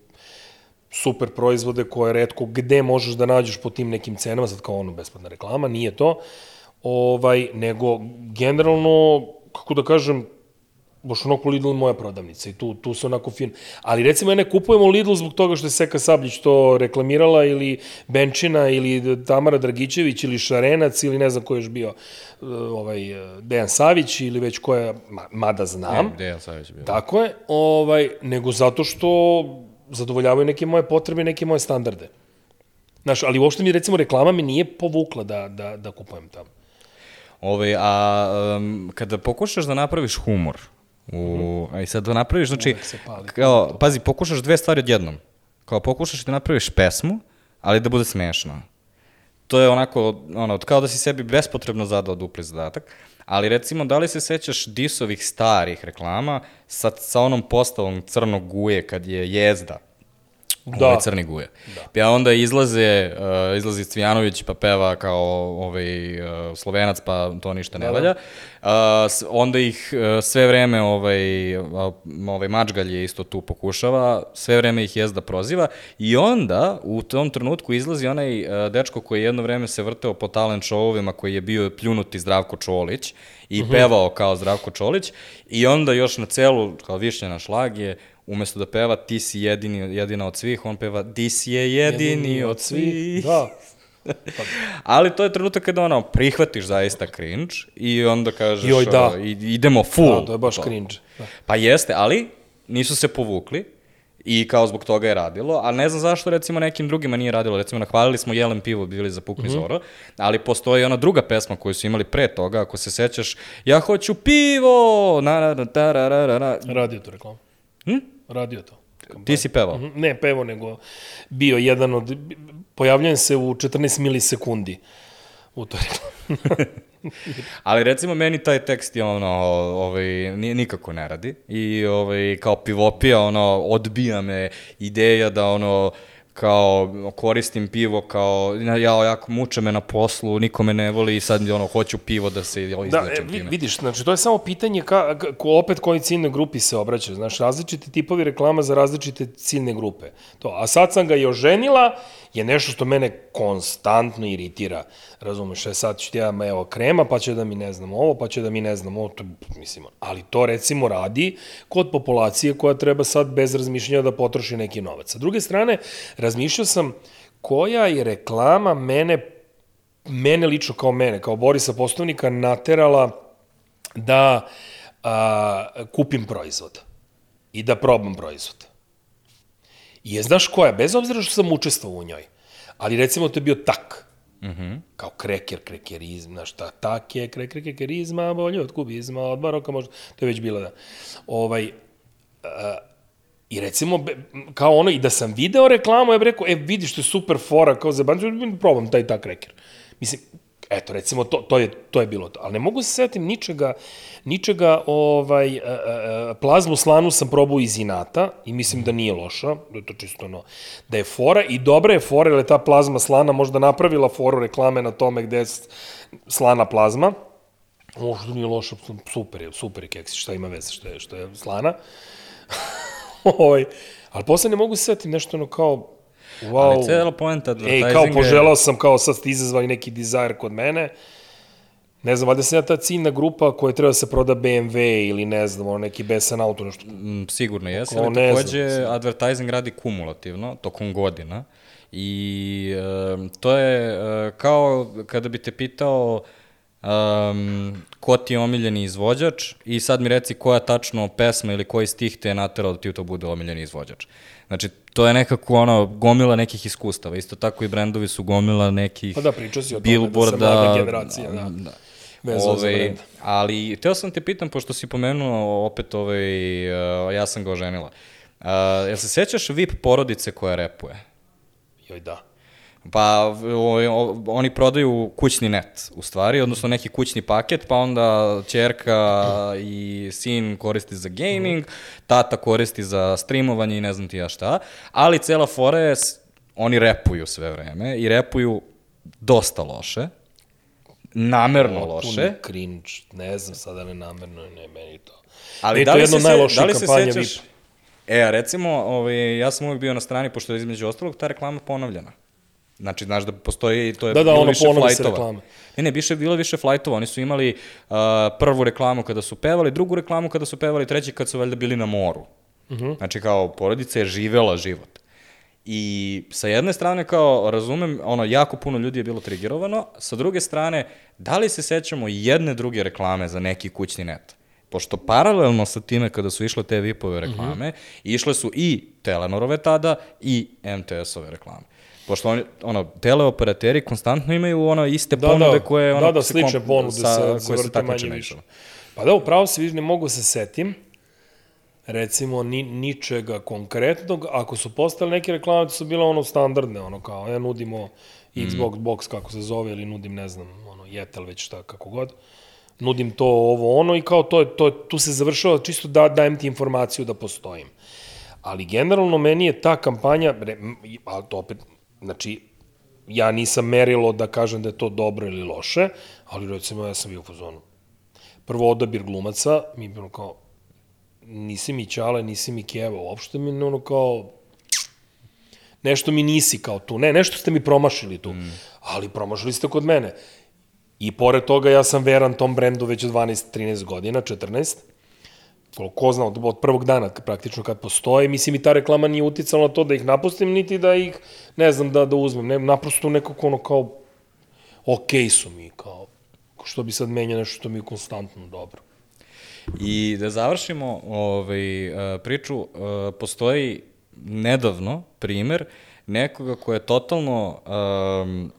super proizvode koje redko gde možeš da nađeš po tim nekim cenama, sad kao ono besplatna reklama, nije to, ovaj, nego generalno, kako da kažem, baš onako Lidl moja prodavnica i tu, tu se onako fin. Ali recimo ja ne kupujemo Lidl zbog toga što je Seka Sabljić to reklamirala ili Benčina ili Tamara Dragićević ili Šarenac ili ne znam ko je još bio eh, ovaj, eh, Dejan Savić ili već ko je, ma, mada znam. E, Dejan Savić je bio. Tako je, ovaj, nego zato što zadovoljavaju neke moje potrebe, neke moje standarde. Znaš, ali uopšte mi recimo reklama mi nije povukla da, da, da kupujem tamo. Ove, a um, kada pokušaš da napraviš humor, u, a i sad da napraviš, znači, kao, pazi, pokušaš dve stvari odjednom. Kao pokušaš da napraviš pesmu, ali da bude smešna. To je onako, ono, kao da si sebi bespotrebno zadao dupli zadatak. Ali recimo, da li se sećaš disovih starih reklama sa, sa onom postavom crnog guje kad je jezda? Da. Ovaj crni guje. Da. Pa onda izlaze, uh, izlazi Cvijanović pa peva kao ovaj, uh, slovenac pa to ništa ne Da, da. valja. Uh, onda ih uh, sve vreme ovaj, uh, ovaj Mačgalj je isto tu pokušava, sve vreme ih jezda proziva i onda u tom trenutku izlazi onaj uh, dečko koji je jedno vreme se vrteo po talent showovima koji je bio pljunuti Zdravko Čolić i pevao kao Zdravko Čolić i onda još na celu, kao višnja na šlag je umesto da peva ti si jedini, jedina od svih, on peva ti si je jedini, od svih. Da. Ali to je trenutak kada ono, prihvatiš zaista cringe i onda kažeš, Joj, da. i- idemo full. Da, to je baš cringe. Da. Pa jeste, ali nisu se povukli i kao zbog toga je radilo, a ne znam zašto recimo nekim drugima nije radilo, recimo nahvalili smo Jelen pivo, bili za. Pukni mm -hmm. Zoro, ali postoji ona druga pesma koju su imali pre toga, ako se sećaš, ja hoću pivo, na, na, na, ta, ra, ra, ra, ra. Radio to reklama. Hm? Radio to. ti si pevao. Mhm, Ne pevo, nego bio jedan od... Pojavljujem se u 14 milisekundi u toj. Ali recimo meni taj tekst je ono, ovaj, ni- nikako ne radi i ovaj, kao pivopija ono, odbija me ideja da ono, kao koristim pivo kao, ja, jako muče me na poslu, niko me ne voli i sad ono, hoću pivo da se Da, e, izlečem vi- time. vidiš, znači to je samo pitanje ka, ka, ko, opet koji ciljnoj grupi se obraćaju. Znaš, različiti tipovi reklama za različite ciljne grupe. To, a sad sam ga i oženila, je nešto što mene konstantno iritira. Razumeš, e, sad ću ti ja, evo, krema, pa će da mi ne znam ovo, pa će da mi ne znam ovo, to, mislim, ali to recimo radi kod populacije koja treba sad bez razmišljanja da potroši neki novac. Sa druge strane, razmišljao sam koja je reklama mene mene lično kao mene, kao Borisa Postovnika, naterala da a, kupim proizvod i da probam proizvod. Je, znaš koja, bez obzira što sam učestvovao u njoj, ali recimo to je bio tak. -hmm. Kao kreker, krekerizm, znaš šta, tak je, kreker, krekerizma, bolje od kubizma, od baroka možda, to je već bilo da. Ovaj, uh, I recimo, be- kao ono, i da sam video reklamu, ja bih rekao, e, vidiš, to je super fora, kao za bandu, probam taj tak kreker. Mislim, eto, recimo, to, to, je, to je bilo to. Ali ne mogu se setim ničega, ničega, ovaj, e, e, plazmu slanu sam probao iz inata i mislim da nije loša, da je to čisto ono, da je fora i dobra je fora, jer je ta plazma slana možda napravila foru reklame na tome gde je slana plazma, možda nije loša, super je, super je keksi, šta ima veze, što je, što je slana. Ovaj, ali posle ne mogu se setiti nešto ono kao, wow, Ali cijela poenta Ej, advertisinga kao je- poželao sam, kao sad ste izazvali neki dizajr kod mene. Ne znam, valjda sam ja ta ciljna grupa koja treba da se proda BMW ili ne znam, ono neki besan auto, nešto. Mm, Sigurno jesi, Kao ali ne znam, takođe advertising radi kumulativno, tokom godina. I e, to je e, kao kada bi te pitao um, ko ti je omiljeni izvođač i sad mi reci koja tačno pesma ili koji stih te je naterao da ti to bude omiljeni izvođač. Znači, to je nekako ono, gomila nekih iskustava. Isto tako i brendovi su gomila nekih Pa da, pričao si o tome da mlada generacija, da. Za Ove, brend. ali, teo sam te pitam, pošto si pomenuo opet ovaj, uh, ja sam ga oženila. Uh, jel se sećaš VIP porodice koja repuje? Joj, da. Pa o, o, oni prodaju kućni net, u stvari, odnosno neki kućni paket, pa onda čerka i sin koristi za gaming, tata koristi za streamovanje i ne znam ti ja šta, ali cela fora je, oni repuju sve vreme i repuju dosta loše, namerno loše, Puni cringe, ne znam sada ne namerno, ne, meni to. Ali da to li, jedno se, da li se sećaš... E, recimo, ovaj, ja sam uvijek bio na strani, pošto je između ostalog ta reklama ponavljena. Znači, znaš da postoji, to je Da, da, bilo ono, više reklame. Ne, ne, više, bilo više flajtova. Oni su imali uh, prvu reklamu kada su pevali, drugu reklamu kada su pevali, treći kad su valjda bili na moru. Uh Mhm. -huh. Znači, kao, porodica je živela život. I sa jedne strane, kao, razumem, ono, jako puno ljudi je bilo trigerovano, sa druge strane, da li se sećamo jedne druge reklame za neki kućni net? Pošto paralelno sa time kada su išle te VIP-ove reklame, išle su i Telenorove tada i MTS-ove reklame. Pošto oni, ono, teleoperateri konstantno imaju ono iste Da, ponude da, koje ono, da, da, slične ponude sa, se, koje se takmiče više. išama. Pa da, upravo se viš, ne mogu se setim, recimo, ni, ničega konkretnog. Ako su postale neke reklame, to su bile ono standardne, ono kao, ja nudimo Xbox Mm. box, kako se zove, ili nudim, ne znam, ono, Jetel, već šta, kako god. Nudim to, ovo, ono, i kao to, je, to, tu se završava, čisto da, dajem ti informaciju da postojim. Ali generalno meni je ta kampanja, re, ali to opet, znači, ja nisam merilo da kažem da je to dobro ili loše, ali recimo ja sam bio u fazonu. Prvo odabir glumaca, mi je bilo kao, nisi mi Ćale, nisi mi Keva, uopšte mi ono kao, nešto mi nisi kao tu, ne, nešto ste mi promašili tu, mm. ali promašili ste kod mene. I pored toga ja sam veran tom brendu već 12-13 godina, 14, ko, ko zna, od, od prvog dana praktično kad postoje, mislim i ta reklama nije uticala na to da ih napustim, niti da ih, ne znam, da, da uzmem, ne, naprosto nekako ono kao, okej su mi, kao, što bi sad menja nešto što mi je konstantno dobro. I da završimo ovaj, eh, priču, eh, postoji nedavno primer nekoga ko je totalno um,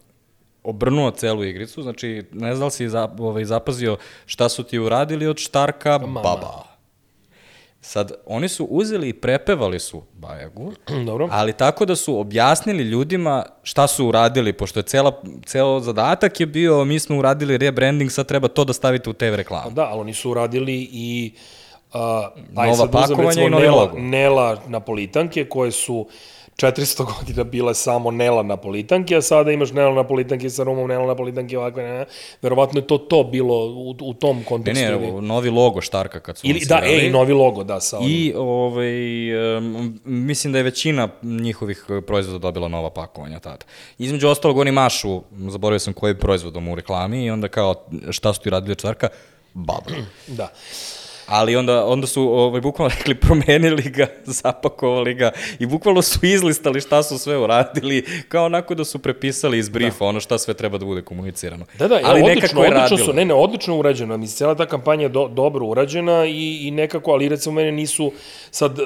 obrnuo celu igricu, znači ne znam da li si za, ovaj, zapazio šta su ti uradili od Štarka Baba. Sad, oni su uzeli i prepevali su Bajagu, Dobro. ali tako da su objasnili ljudima šta su uradili, pošto je cela, ceo zadatak je bio, mi smo uradili rebranding, sad treba to da stavite u TV reklamu. da, ali oni su uradili i uh, Nova pakovanja i novi Nela, logo. Nela napolitanke koje su 400 godina bile samo Nela napolitanke, a sada imaš Nela napolitanke sa rumom, Nela napolitanke ovakve, ne, ne. Verovatno je to to bilo u, u tom Ne, kontekstu. ne, evo, novi logo Štarka kad su ili da, ej, novi logo, da, sa onim. I ovaj, um, mislim da je većina njihovih eh, proizvoda dobila nova pakovanja tada. Između ostalog oni mašu, zaboravio sam koji proizvodom u reklami i onda kao šta su ti radili od čarka? Baba. Da. Ali onda, onda su ovaj, bukvalno rekli promenili ga, zapakovali ga i bukvalno su izlistali šta su sve uradili, kao onako da su prepisali iz briefa ono šta sve treba da bude komunicirano. Da, da, ali nekako odlično, je odlično su, ne, ne, odlično urađeno. Mislim, cijela ta kampanja je do, dobro urađena i, i nekako, ali recimo mene nisu sad uh,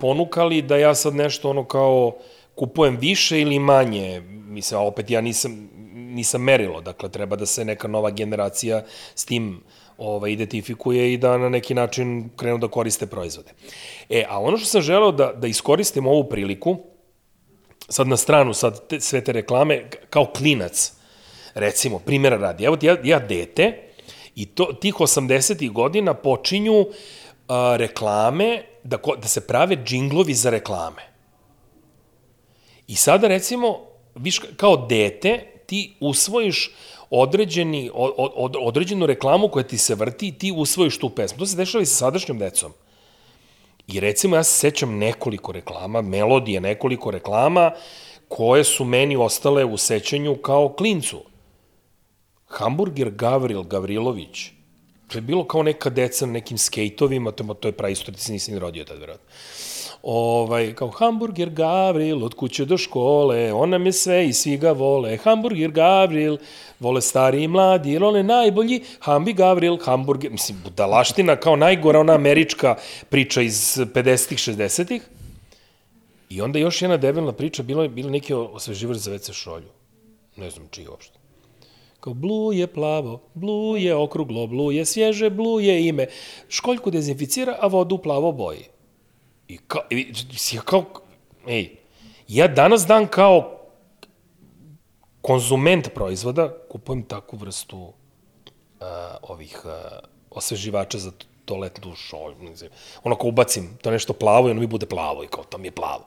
ponukali da ja sad nešto ono kao kupujem više ili manje. Mislim, a opet ja nisam, nisam merilo, dakle treba da se neka nova generacija s tim ovaj, identifikuje i da na neki način krenu da koriste proizvode. E, a ono što sam želeo da, da iskoristim ovu priliku, sad na stranu, sad te, sve te reklame, kao klinac, recimo, primjera radi, evo ja, ja dete, i to, tih 80. godina počinju a, reklame, da, da se prave džinglovi za reklame. I sada, recimo, viš, kao dete, ti usvojiš određeni, od, od, određenu reklamu koja ti se vrti i ti usvojiš tu pesmu. To se dešava i sa sadašnjom decom. I recimo, ja se sećam nekoliko reklama, melodije nekoliko reklama, koje su meni ostale u sećanju kao klincu. Hamburger Gavril Gavrilović, to je bilo kao neka deca na nekim skejtovima, to, to je praistorija, ti se nisi ni rodio tad, vjerojatno ovaj, kao hamburger Gavril, od kuće do škole, on nam je sve i svi ga vole, hamburger Gavril, vole stari i mladi, jer on je najbolji, Hambi Gavril, hamburger, mislim, budalaština kao najgora ona američka priča iz 50-ih, 60-ih. I onda još jedna debelna priča, bilo je bilo neki osveživač za WC šolju. Ne znam čiji uopšte. Kao blue je plavo, blue je okruglo, blue je svježe, blue je ime. Školjku dezinficira, a vodu plavo boji. I kao, i, ja kao, ej, ja danas dan kao konzument proizvoda kupujem takvu vrstu uh, ovih uh, osveživača za toaletnu šolju. Ono kao ubacim to nešto plavo i ono mi bude plavo i kao to mi je plavo.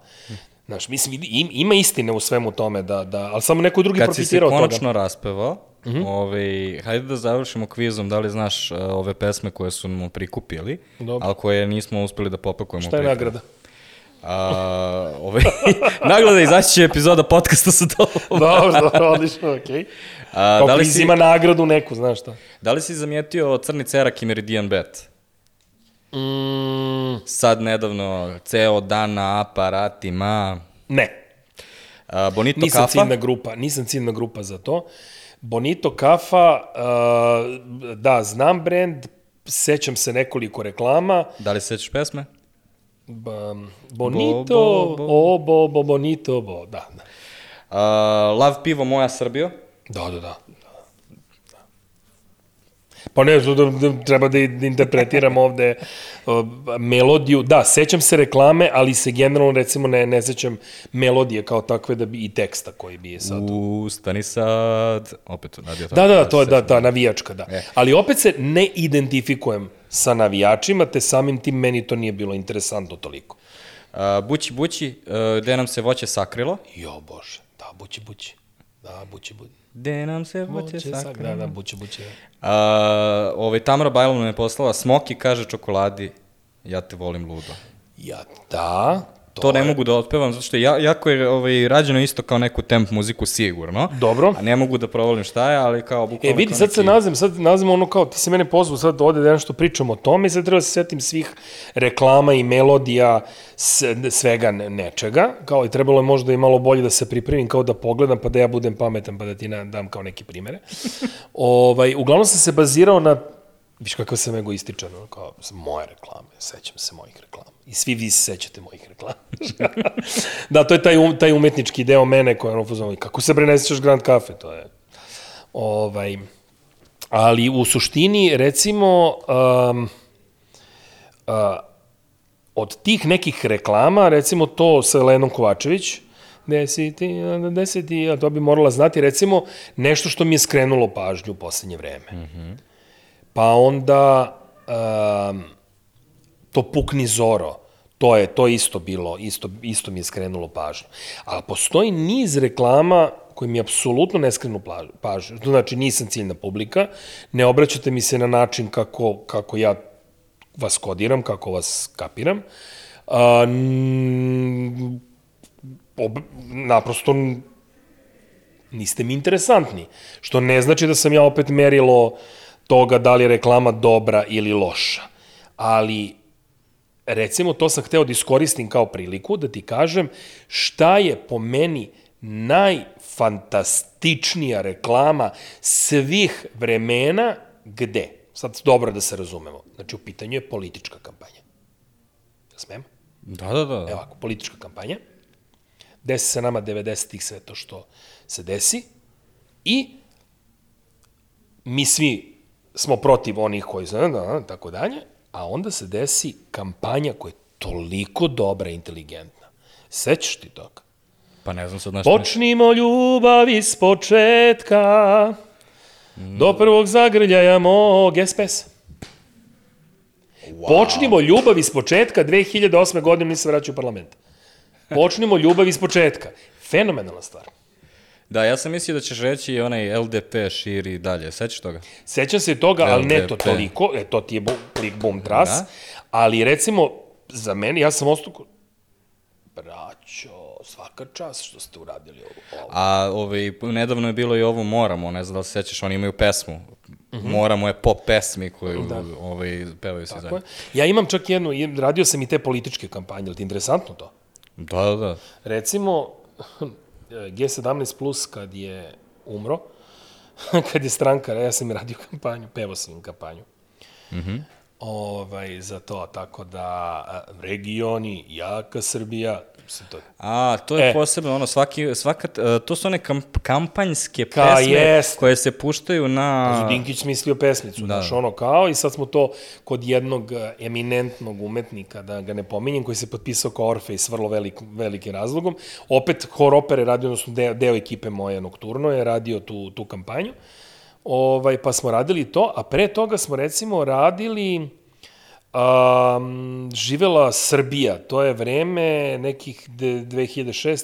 Znaš, mislim, ima istine u svemu tome, da, da, ali samo neko drugi profitirao od toga. Kad si se konačno raspevao, Mm -hmm. Ove, ovaj, hajde da završimo kvizom, da li znaš uh, ove pesme koje su mu prikupili, Dobro. ali koje nismo uspeli da popakujemo. Šta je nagrada? A, ovaj, nagleda izaći će epizoda podcasta sa to. dobro, dobro, odlično, okej. Okay. A, da li si, ima nagradu neku, znaš šta? Da li si zamijetio Crni cerak i Meridian Bet? Mm. Sad nedavno, ceo dan na aparatima. Ne. A, Bonito nisam kafa? Ciljna grupa, nisam ciljna grupa za to. Bonito kafa, uh, da, znam brand, sećam se nekoliko reklama. Da li sećaš pesme? Ba, bonito, bo, bo, bo. o, bo, bo, bonito, bo, da, da. Uh, Lav pivo moja Srbijo? Da, da, da. Pa ne, da, da, treba da interpretiram ovde uh, melodiju. Da, sećam se reklame, ali se generalno recimo ne, ne sećam melodije kao takve da bi i teksta koji bi je sad. Ustani sad. Opet nadio Da, da, da, to je da, da, navijačka, da. E. Ali opet se ne identifikujem sa navijačima, te samim tim meni to nije bilo interesantno toliko. Uh, bući, bući, uh, gde nam se voće sakrilo? Jo, bože, da, bući, bući. Da, bući, bući. Gde nam se voće sakrilo? Da, da, bući, bući. Uh, ovaj, Tamara Bajlom me poslala, Smoki kaže čokoladi, ja te volim ludo. Ja, da, To, to ne je... mogu da otpevam, zato što ja, jako je ovaj, rađeno isto kao neku temp muziku sigurno. Dobro. A ne mogu da provolim šta je, ali kao bukvalno... E, vidi, sad neki... se nazvam, sad nazvam ono kao, ti se mene pozvao sad ovde da nešto pričamo o tome i sad treba da se setim svih reklama i melodija, svega nečega, kao i trebalo je možda i malo bolje da se pripremim, kao da pogledam, pa da ja budem pametan, pa da ti dam kao neke primere. ovaj, uglavnom sam se bazirao na Viš kakav sam egoističan, kao moje reklame, sećam se mojih reklama. I svi vi se sećate mojih reklama. da, to je taj, um, taj umetnički deo mene koja je ono fuzon, kako se bre ne sećaš Grand Cafe, to je... Ovaj, ali u suštini, recimo, um, uh, od tih nekih reklama, recimo to sa Lenom Kovačević, deseti, deseti, a to bi morala znati, recimo, nešto što mi je skrenulo pažnju u poslednje vreme. Mm -hmm pa onda um, to Pukni Zoro, to je to isto bilo, isto, isto mi je skrenulo pažnju. Ali postoji niz reklama koji mi apsolutno ne skrenu pažnju. Znači, nisam ciljna publika, ne obraćate mi se na način kako, kako ja vas kodiram, kako vas kapiram. A, ob, naprosto niste mi interesantni. Što ne znači da sam ja opet merilo uh, toga da li je reklama dobra ili loša. Ali, recimo, to sam hteo da iskoristim kao priliku da ti kažem šta je po meni najfantastičnija reklama svih vremena gde? Sad dobro da se razumemo. Znači, u pitanju je politička kampanja. Smem? Da, da, da. Evo ako, politička kampanja. Desi se nama 90-ih sve to što se desi. I mi svi smo protiv onih koji su, da, tako dalje, a onda se desi kampanja koja je toliko dobra i inteligentna. Sećaš ti toga? Pa ne znam sad nešto. Počnimo ljubav iz početka, do prvog zagrljaja mog SPS. Wow. Počnimo ljubav iz početka, 2008. godine nisam vraćao u parlament. Počnimo ljubav iz početka. Fenomenalna stvar. Da, ja sam mislio da ćeš reći i onaj LDP širi dalje. Sećaš toga? Sećam se toga, ali ne to LDP. toliko, e, to ti je klik bum tras, Da. ali recimo, za mene, ja sam ostao Braćo, svaka čast što ste uradili ovo. ovo. A ovaj, nedavno je bilo i ovo Moramo, ne znam da li se sećaš, oni imaju pesmu. Moramo je pop pesmi koju Da. ovaj, pevaju se zajedno. je. Ja imam čak jednu, radio sam i te političke kampanje, ali ti je interesantno to? Da, da, da. Recimo, G17 plus kad je umro, kad je stranka, ja sam radio kampanju, pevao sam im kampanju. Mm -hmm. Ovaj, za to, tako da regioni, jaka Srbija, to A, to je E. posebno, ono, svaki, svaka, e, to su one kamp, kampanjske Ka, pesme jest. koje se puštaju na... Dinkić smislio pesmicu, da. znaš, ono kao, i sad smo to kod jednog eh, eminentnog umetnika, da ga ne pominjem, koji se potpisao kao Orfej s vrlo velik, velikim razlogom. Opet, hor opere radio, odnosno deo, deo ekipe moje Nokturno je radio tu, tu kampanju. Ovaj, pa smo radili to, a pre toga smo recimo radili um, Živela Srbija, to je vreme nekih de, 2006.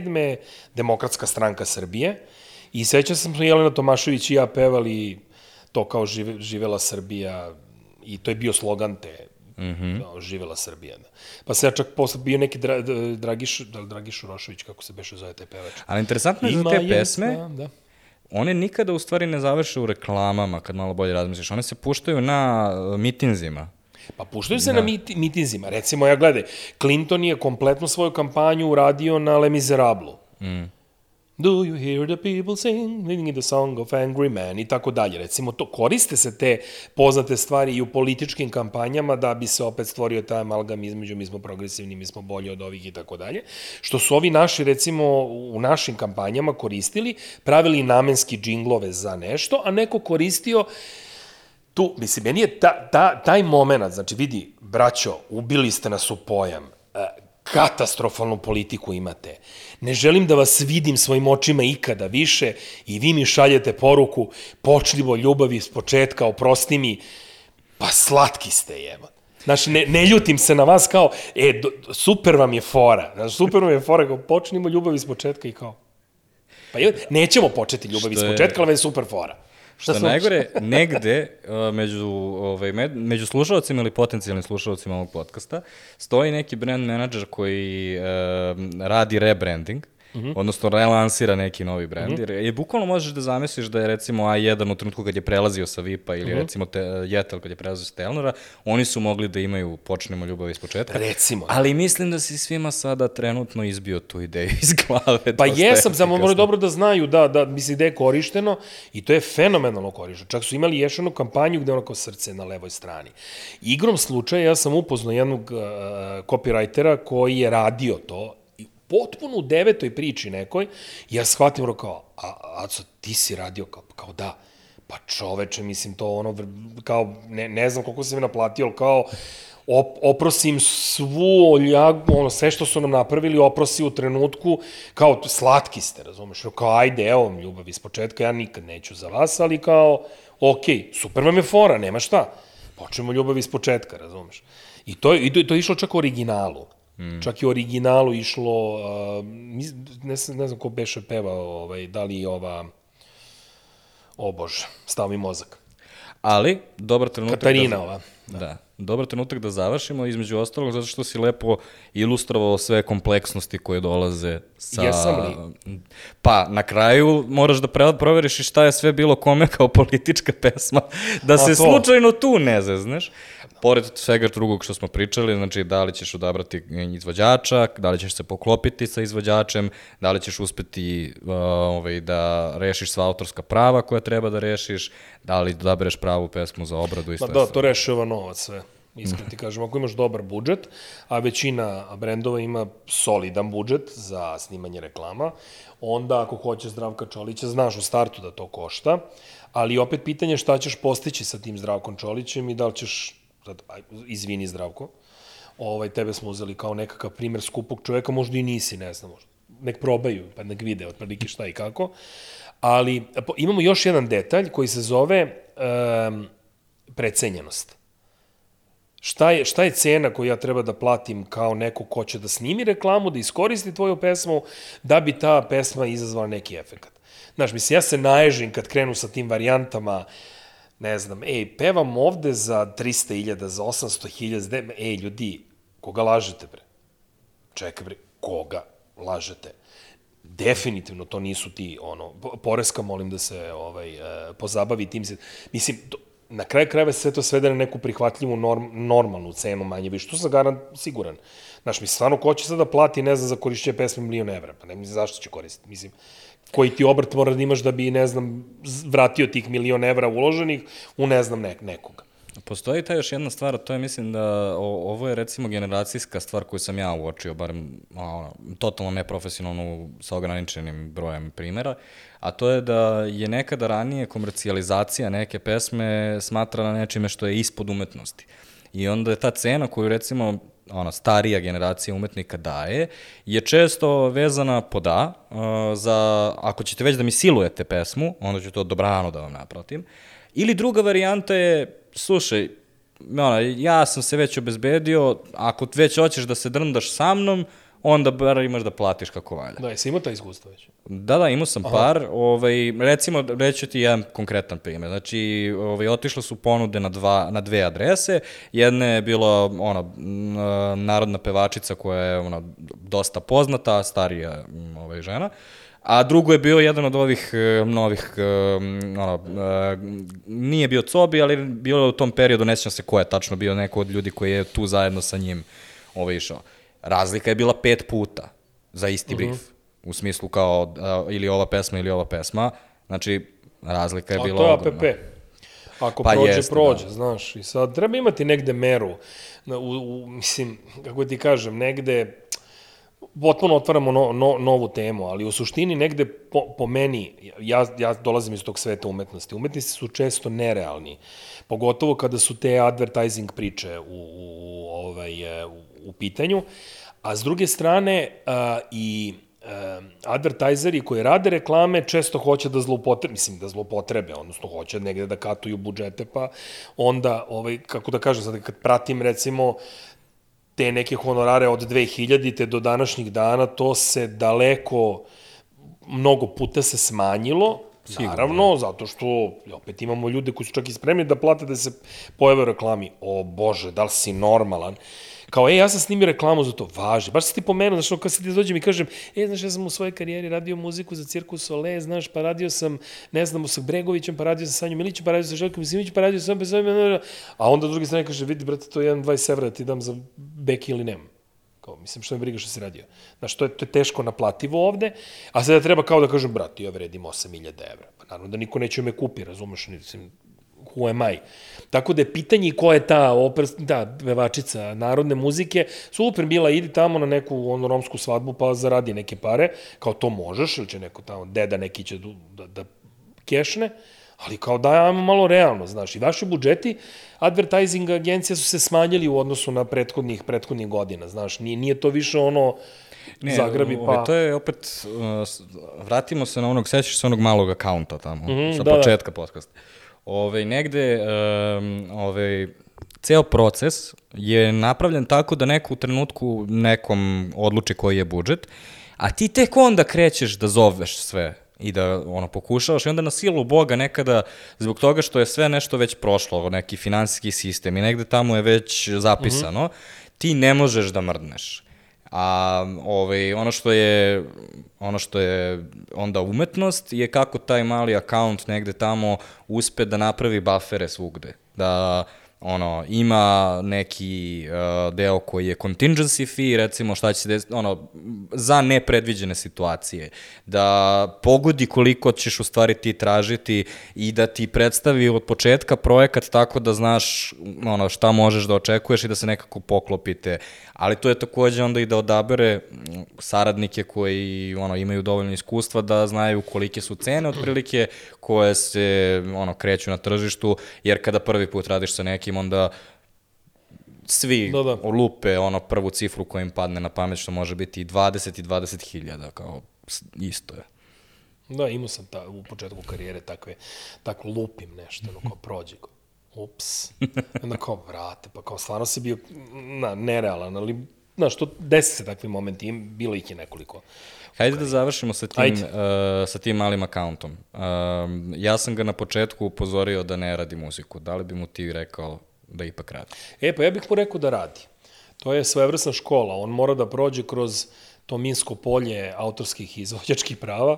7. Demokratska stranka Srbije. I sećam sam smo Jelena Tomašević i ja pevali to kao žive, Živela Srbija i to je bio slogan te mm -hmm. Živela Srbija. Da. Pa se ja čak posle bio neki dra, Dragiš, da Dragiš Urošević, kako se beše zove taj pevač. Ali interesantno je za te pesme, Da, da. One nikada u stvari ne završe u reklamama, kad malo bolje razmisliš. One se puštaju na e, mitinzima. Pa puštaju se da. na miti, mitinzima. Recimo, ja gledaj, Clinton je kompletnu svoju kampanju uradio na Le Miserablu. Mm. Do you hear the people sing, living the song of angry man i tako dalje. Recimo, to, koriste se te poznate stvari i u političkim kampanjama da bi se opet stvorio taj amalgam između mi smo progresivni, mi smo bolji od ovih i tako dalje. Što su ovi naši, recimo, u našim kampanjama koristili, pravili namenski džinglove za nešto, a neko koristio tu, mislim, meni je ta, ta, taj moment, znači vidi, braćo, ubili ste nas u pojam, e, katastrofalnu politiku imate. Ne želim da vas vidim svojim očima ikada više i vi mi šaljete poruku počljivo ljubavi s početka, oprosti mi, pa slatki ste, jeba. Znači, ne, ne ljutim se na vas kao, e, do, super vam je fora. Znači, super vam je fora, kao, počnimo ljubavi s početka i kao, pa je, nećemo početi ljubavi Što s početka, ali je super fora. Što smo- najgore, negde uh, među, ovaj, među slušalcima ili potencijalnim slušalcima ovog podcasta stoji neki brand menadžer koji uh, radi rebranding, Mm -hmm. odnosno relansira neki novi brand, mm -hmm. jer je bukvalno možeš da zamisliš da je recimo A1 u trenutku kad je prelazio sa VIP-a ili mm -hmm. recimo te, Jetel kad je prelazio sa Telnora, oni su mogli da imaju počnemo ljubav iz početka. Recimo. Ali mislim da si svima sada trenutno izbio tu ideju iz glave. Pa jesam, samo moraju dobro da znaju da, da mislim da je korišteno i to je fenomenalno korišteno. Čak su imali još jednu kampanju gde kao srce na levoj strani. Igrom slučaja ja sam upoznao jednog uh, copywritera koji je radio to potpuno u devetoj priči nekoj, ja shvatim ono kao, a, Aco, ti si radio kao, kao da, pa čoveče, mislim, to ono, kao, ne, ne znam koliko se mi naplatio, ali kao, op, oprosim svu ljagu, ono, sve što su nam napravili, oprosi u trenutku, kao, slatki ste, razumeš, kao, ajde, evo ljubav iz početka, ja nikad neću za vas, ali kao, okej, super vam je fora, nema šta, počnemo ljubav iz početka, razumeš. I to, i to, to je išlo čak u originalu. Mm. Čak i originalu išlo, uh, ne, znam- ne znam ko beše pevao, ovaj, da li ova, o bože, stao mi mozak. Ali, dobar trenutak... Katarina da, ova. Da. Dobar trenutak da završimo, između ostalog, zato što si lepo ilustrovao sve kompleksnosti koje dolaze sa... Jesam li? Pa, na kraju moraš da proveriš i šta je sve bilo kome kao politička pesma, da se to. slučajno tu ne zezneš. Pored svega drugog što smo pričali, znači da li ćeš odabrati izvođača, da li ćeš se poklopiti sa izvođačem, da li ćeš uspeti uh, ovaj, da rešiš sva autorska prava koja treba da rešiš, da li odabereš pravu pesmu za obradu i Pa sve. da, sve. to rešava novac sve. Iskreno ti kažem, ako imaš dobar budžet, a većina brendova ima solidan budžet za snimanje reklama, onda ako hoćeš Zdravka Čolića, znaš u startu da to košta, ali opet pitanje šta ćeš postići sa tim Zdravkom Čolićem i da li ćeš, sad, aj, izvini Zdravko, ovaj, tebe smo uzeli kao nekakav primer skupog čoveka, možda i nisi, ne znam, možda. Nek probaju, pa nek vide otprilike šta i kako. Ali imamo još jedan detalj koji se zove um, precenjenost. Šta je, šta je cena koju ja treba da platim kao neko ko će da snimi reklamu, da iskoristi tvoju pesmu, da bi ta pesma izazvala neki efekt? Znaš, mislim, ja se naježim kad krenu sa tim varijantama, ne znam, ej, pevam ovde za 300.000, za 800.000, ej, ljudi, koga lažete, bre? Čekaj, bre, koga lažete? Definitivno to nisu ti, ono, po- poreska molim da se ovaj, e, pozabavi tim se. Mislim, to, na kraju krajeva sve to svede na neku prihvatljivu norm, normalnu cenu manje više. Tu sam garant siguran. Znaš, mi stvarno ko će sad da plati, ne znam, za korišćenje pesme milion evra? Pa ne mislim zašto će koristiti. Mislim, koji ti obrt mora da imaš da bi, ne znam, vratio tih milion evra uloženih u, ne znam, nek, nekoga. Postoji ta još jedna stvar, to je mislim da o, ovo je recimo generacijska stvar koju sam ja uočio, barem ono, totalno neprofesionalno sa ograničenim brojem primera, a to je da je nekada ranije komercijalizacija neke pesme smatrana nečime što je ispod umetnosti. I onda je ta cena koju recimo ona starija generacija umetnika daje, je često vezana pod A, uh, za, ako ćete već da mi silujete pesmu, onda ću to dobrano da vam napratim, Ili druga varijanta je, slušaj, ono, ja sam se već obezbedio, ako već hoćeš da se drndaš sa mnom, onda bar imaš da platiš kako valja. Da, jesi imao ta iskustva već? Da, da, imao sam par, ovaj, recimo, reću ti jedan konkretan primjer, znači, ovaj, otišle su ponude na, dva, na dve adrese, jedna je bila, ona, narodna pevačica koja je, ona, dosta poznata, starija, ovaj, žena, a drugo je bio jedan od ovih e, novih, e, ono, e, nije bio Cobi, ali bilo je u tom periodu, ne sjećam se ko je tačno bio neko od ljudi koji je tu zajedno sa njim ovaj, išao. Razlika je bila pet puta za isti brief. U smislu kao a, ili ova pesma ili ova pesma. Znači, razlika je A bila to je ogromna. APP. Ako Pa prođe, jeste, prođe, da. znaš. I sad treba imati negde meru. Na, u, u, mislim, kako ti kažem, negde potpuno otvaramo no, no, novu temu, ali u suštini negde po, po meni, ja, ja dolazim iz tog sveta umetnosti, umetnici su često nerealni, pogotovo kada su te advertising priče u, u, ovaj, e, u, u pitanju, a s druge strane a, i e, advertajzeri koji rade reklame često hoće da zloupotrebe, mislim da zloupotrebe, odnosno hoće negde da katuju budžete, pa onda, ovaj, kako da kažem, sad kad pratim recimo te neke honorare od 2000-te do današnjih dana, to se daleko, mnogo puta se smanjilo, Sigurno. Naravno, zato što opet imamo ljude koji su čak i spremni da plate da se pojave u reklami. O bože, da li si normalan? Kao, ej, ja sam snimio reklamu za to, važi. Baš si ti pomenuo, znaš, kad se ti dođem i kažem, e, znaš, ja sam u svojoj karijeri radio muziku za Cirkus Ole, znaš, pa radio sam, ne znam, sa Bregovićem, pa radio sam sa Sanjom Milićem, pa radio sam sa Željkom Simićem, pa radio sam bez ovim, a onda drugi strane kaže, vidi, brate, to je jedan 20 evra da ti dam za beki ili nemam. Kao, mislim, što me briga što si radio. Znaš, to je, to je teško naplativo ovde, a sada treba kao da kažem, brate, ja vredim 8000 evra. Pa naravno da niko neće me kupi, razumeš, mislim, who am I? Tako da je pitanje ko je ta oper, da, pevačica narodne muzike, super bila, idi tamo na neku ono, romsku svadbu pa zaradi neke pare, kao to možeš, ili će neko tamo, deda neki će da, da kešne, ali kao da ajmo malo realno, znaš, i vaši budžeti advertising agencija su se smanjili u odnosu na prethodnih prethodnih godina, znaš, nije, nije to više ono ne, zagrabi pa... To je opet, s- vratimo se na onog, sećaš se onog malog akaunta tamo, mm -hmm, sa da, da. početka podcasta. Ove, negde, um, ove, ceo proces je napravljen tako da neko u trenutku nekom odluči koji je budžet, a ti tek onda krećeš da zoveš sve i da ono pokušavaš i onda na silu Boga nekada zbog toga što je sve nešto već prošlo, neki finansijski sistem i negde tamo je već zapisano, mm -hmm. ti ne možeš da mrdneš. A ovaj, ono što je ono što je onda umetnost je kako taj mali account negde tamo uspe da napravi bufere svugde. Da ono, ima neki uh, deo koji je contingency fee, recimo šta će se desiti, ono, za nepredviđene situacije, da pogodi koliko ćeš u stvari ti tražiti i da ti predstavi od početka projekat tako da znaš ono, šta možeš da očekuješ i da se nekako poklopite, ali to je takođe onda i da odabere mm, saradnike koji ono, imaju dovoljno iskustva da znaju kolike su cene otprilike koje se ono, kreću na tržištu, jer kada prvi put radiš sa nekim, onda svi da, da. lupe ono prvu cifru koja im padne na pamet, što može biti i 20 i 20 hiljada, kao isto je. Da, imao sam ta, u početku karijere takve, tako lupim nešto, ono kao prođe, kao, ups, onda kao, vrate, pa kao stvarno si bio na, nerealan, ali, znaš, to desi se takvi momenti, bilo ih je nekoliko. Hajde da završimo sa tim, uh, sa tim malim akauntom. Uh, ja sam ga na početku upozorio da ne radi muziku. Da li bi mu ti rekao da ipak radi? E, pa ja bih mu rekao da radi. To je svevrsna škola. On mora da prođe kroz to minsko polje autorskih i izvođačkih prava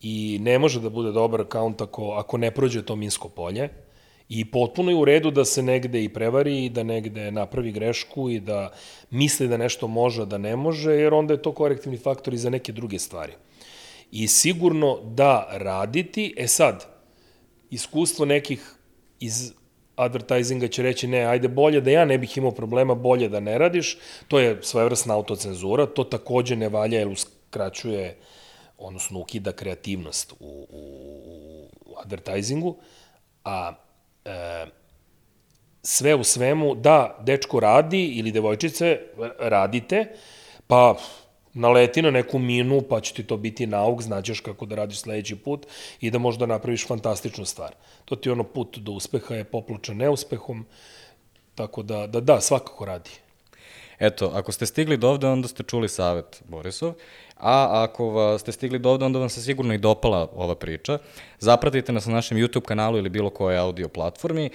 i ne može da bude dobar akaunt ako, ako ne prođe to minsko polje. I potpuno je u redu da se negde i prevari i da negde napravi grešku i da misli da nešto može, da ne može, jer onda je to korektivni faktor i za neke druge stvari. I sigurno da raditi, e sad, iskustvo nekih iz advertisinga će reći ne, ajde bolje da ja ne bih imao problema, bolje da ne radiš, to je svojevrsna autocenzura, to takođe ne valja jer uskraćuje, odnosno ukida kreativnost u, u, u advertisingu, a e, sve u svemu, da, dečko radi ili devojčice radite, pa naleti na neku minu, pa će ti to biti nauk, znaćeš kako da radiš sledeći put i da možda napraviš fantastičnu stvar. To ti ono put do uspeha je popločan neuspehom, tako da, da, da, svakako radi. Eto, ako ste stigli do ovde, onda ste čuli savet Borisov, a ako ste stigli do ovde, onda vam se sigurno i dopala ova priča. Zapratite nas na našem YouTube kanalu ili bilo koje audio platformi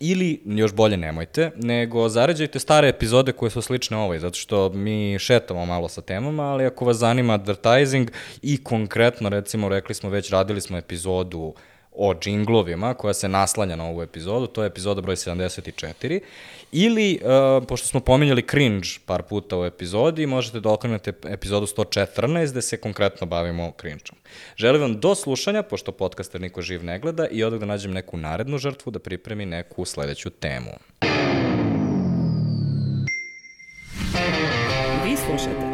ili, još bolje nemojte, nego zarađajte stare epizode koje su slične ovoj, zato što mi šetamo malo sa temama, ali ako vas zanima advertising i konkretno, recimo, rekli smo već, radili smo epizodu o džinglovima, koja se naslanja na ovu epizodu, to je epizoda broj 74, ili, uh, pošto smo pominjali cringe par puta u epizodi, možete da okrenete epizodu 114, gde se konkretno bavimo cringe-om. Želim vam do slušanja, pošto podcaster niko živ ne gleda, i odak da nađem neku narednu žrtvu da pripremi neku sledeću temu. Vi slušate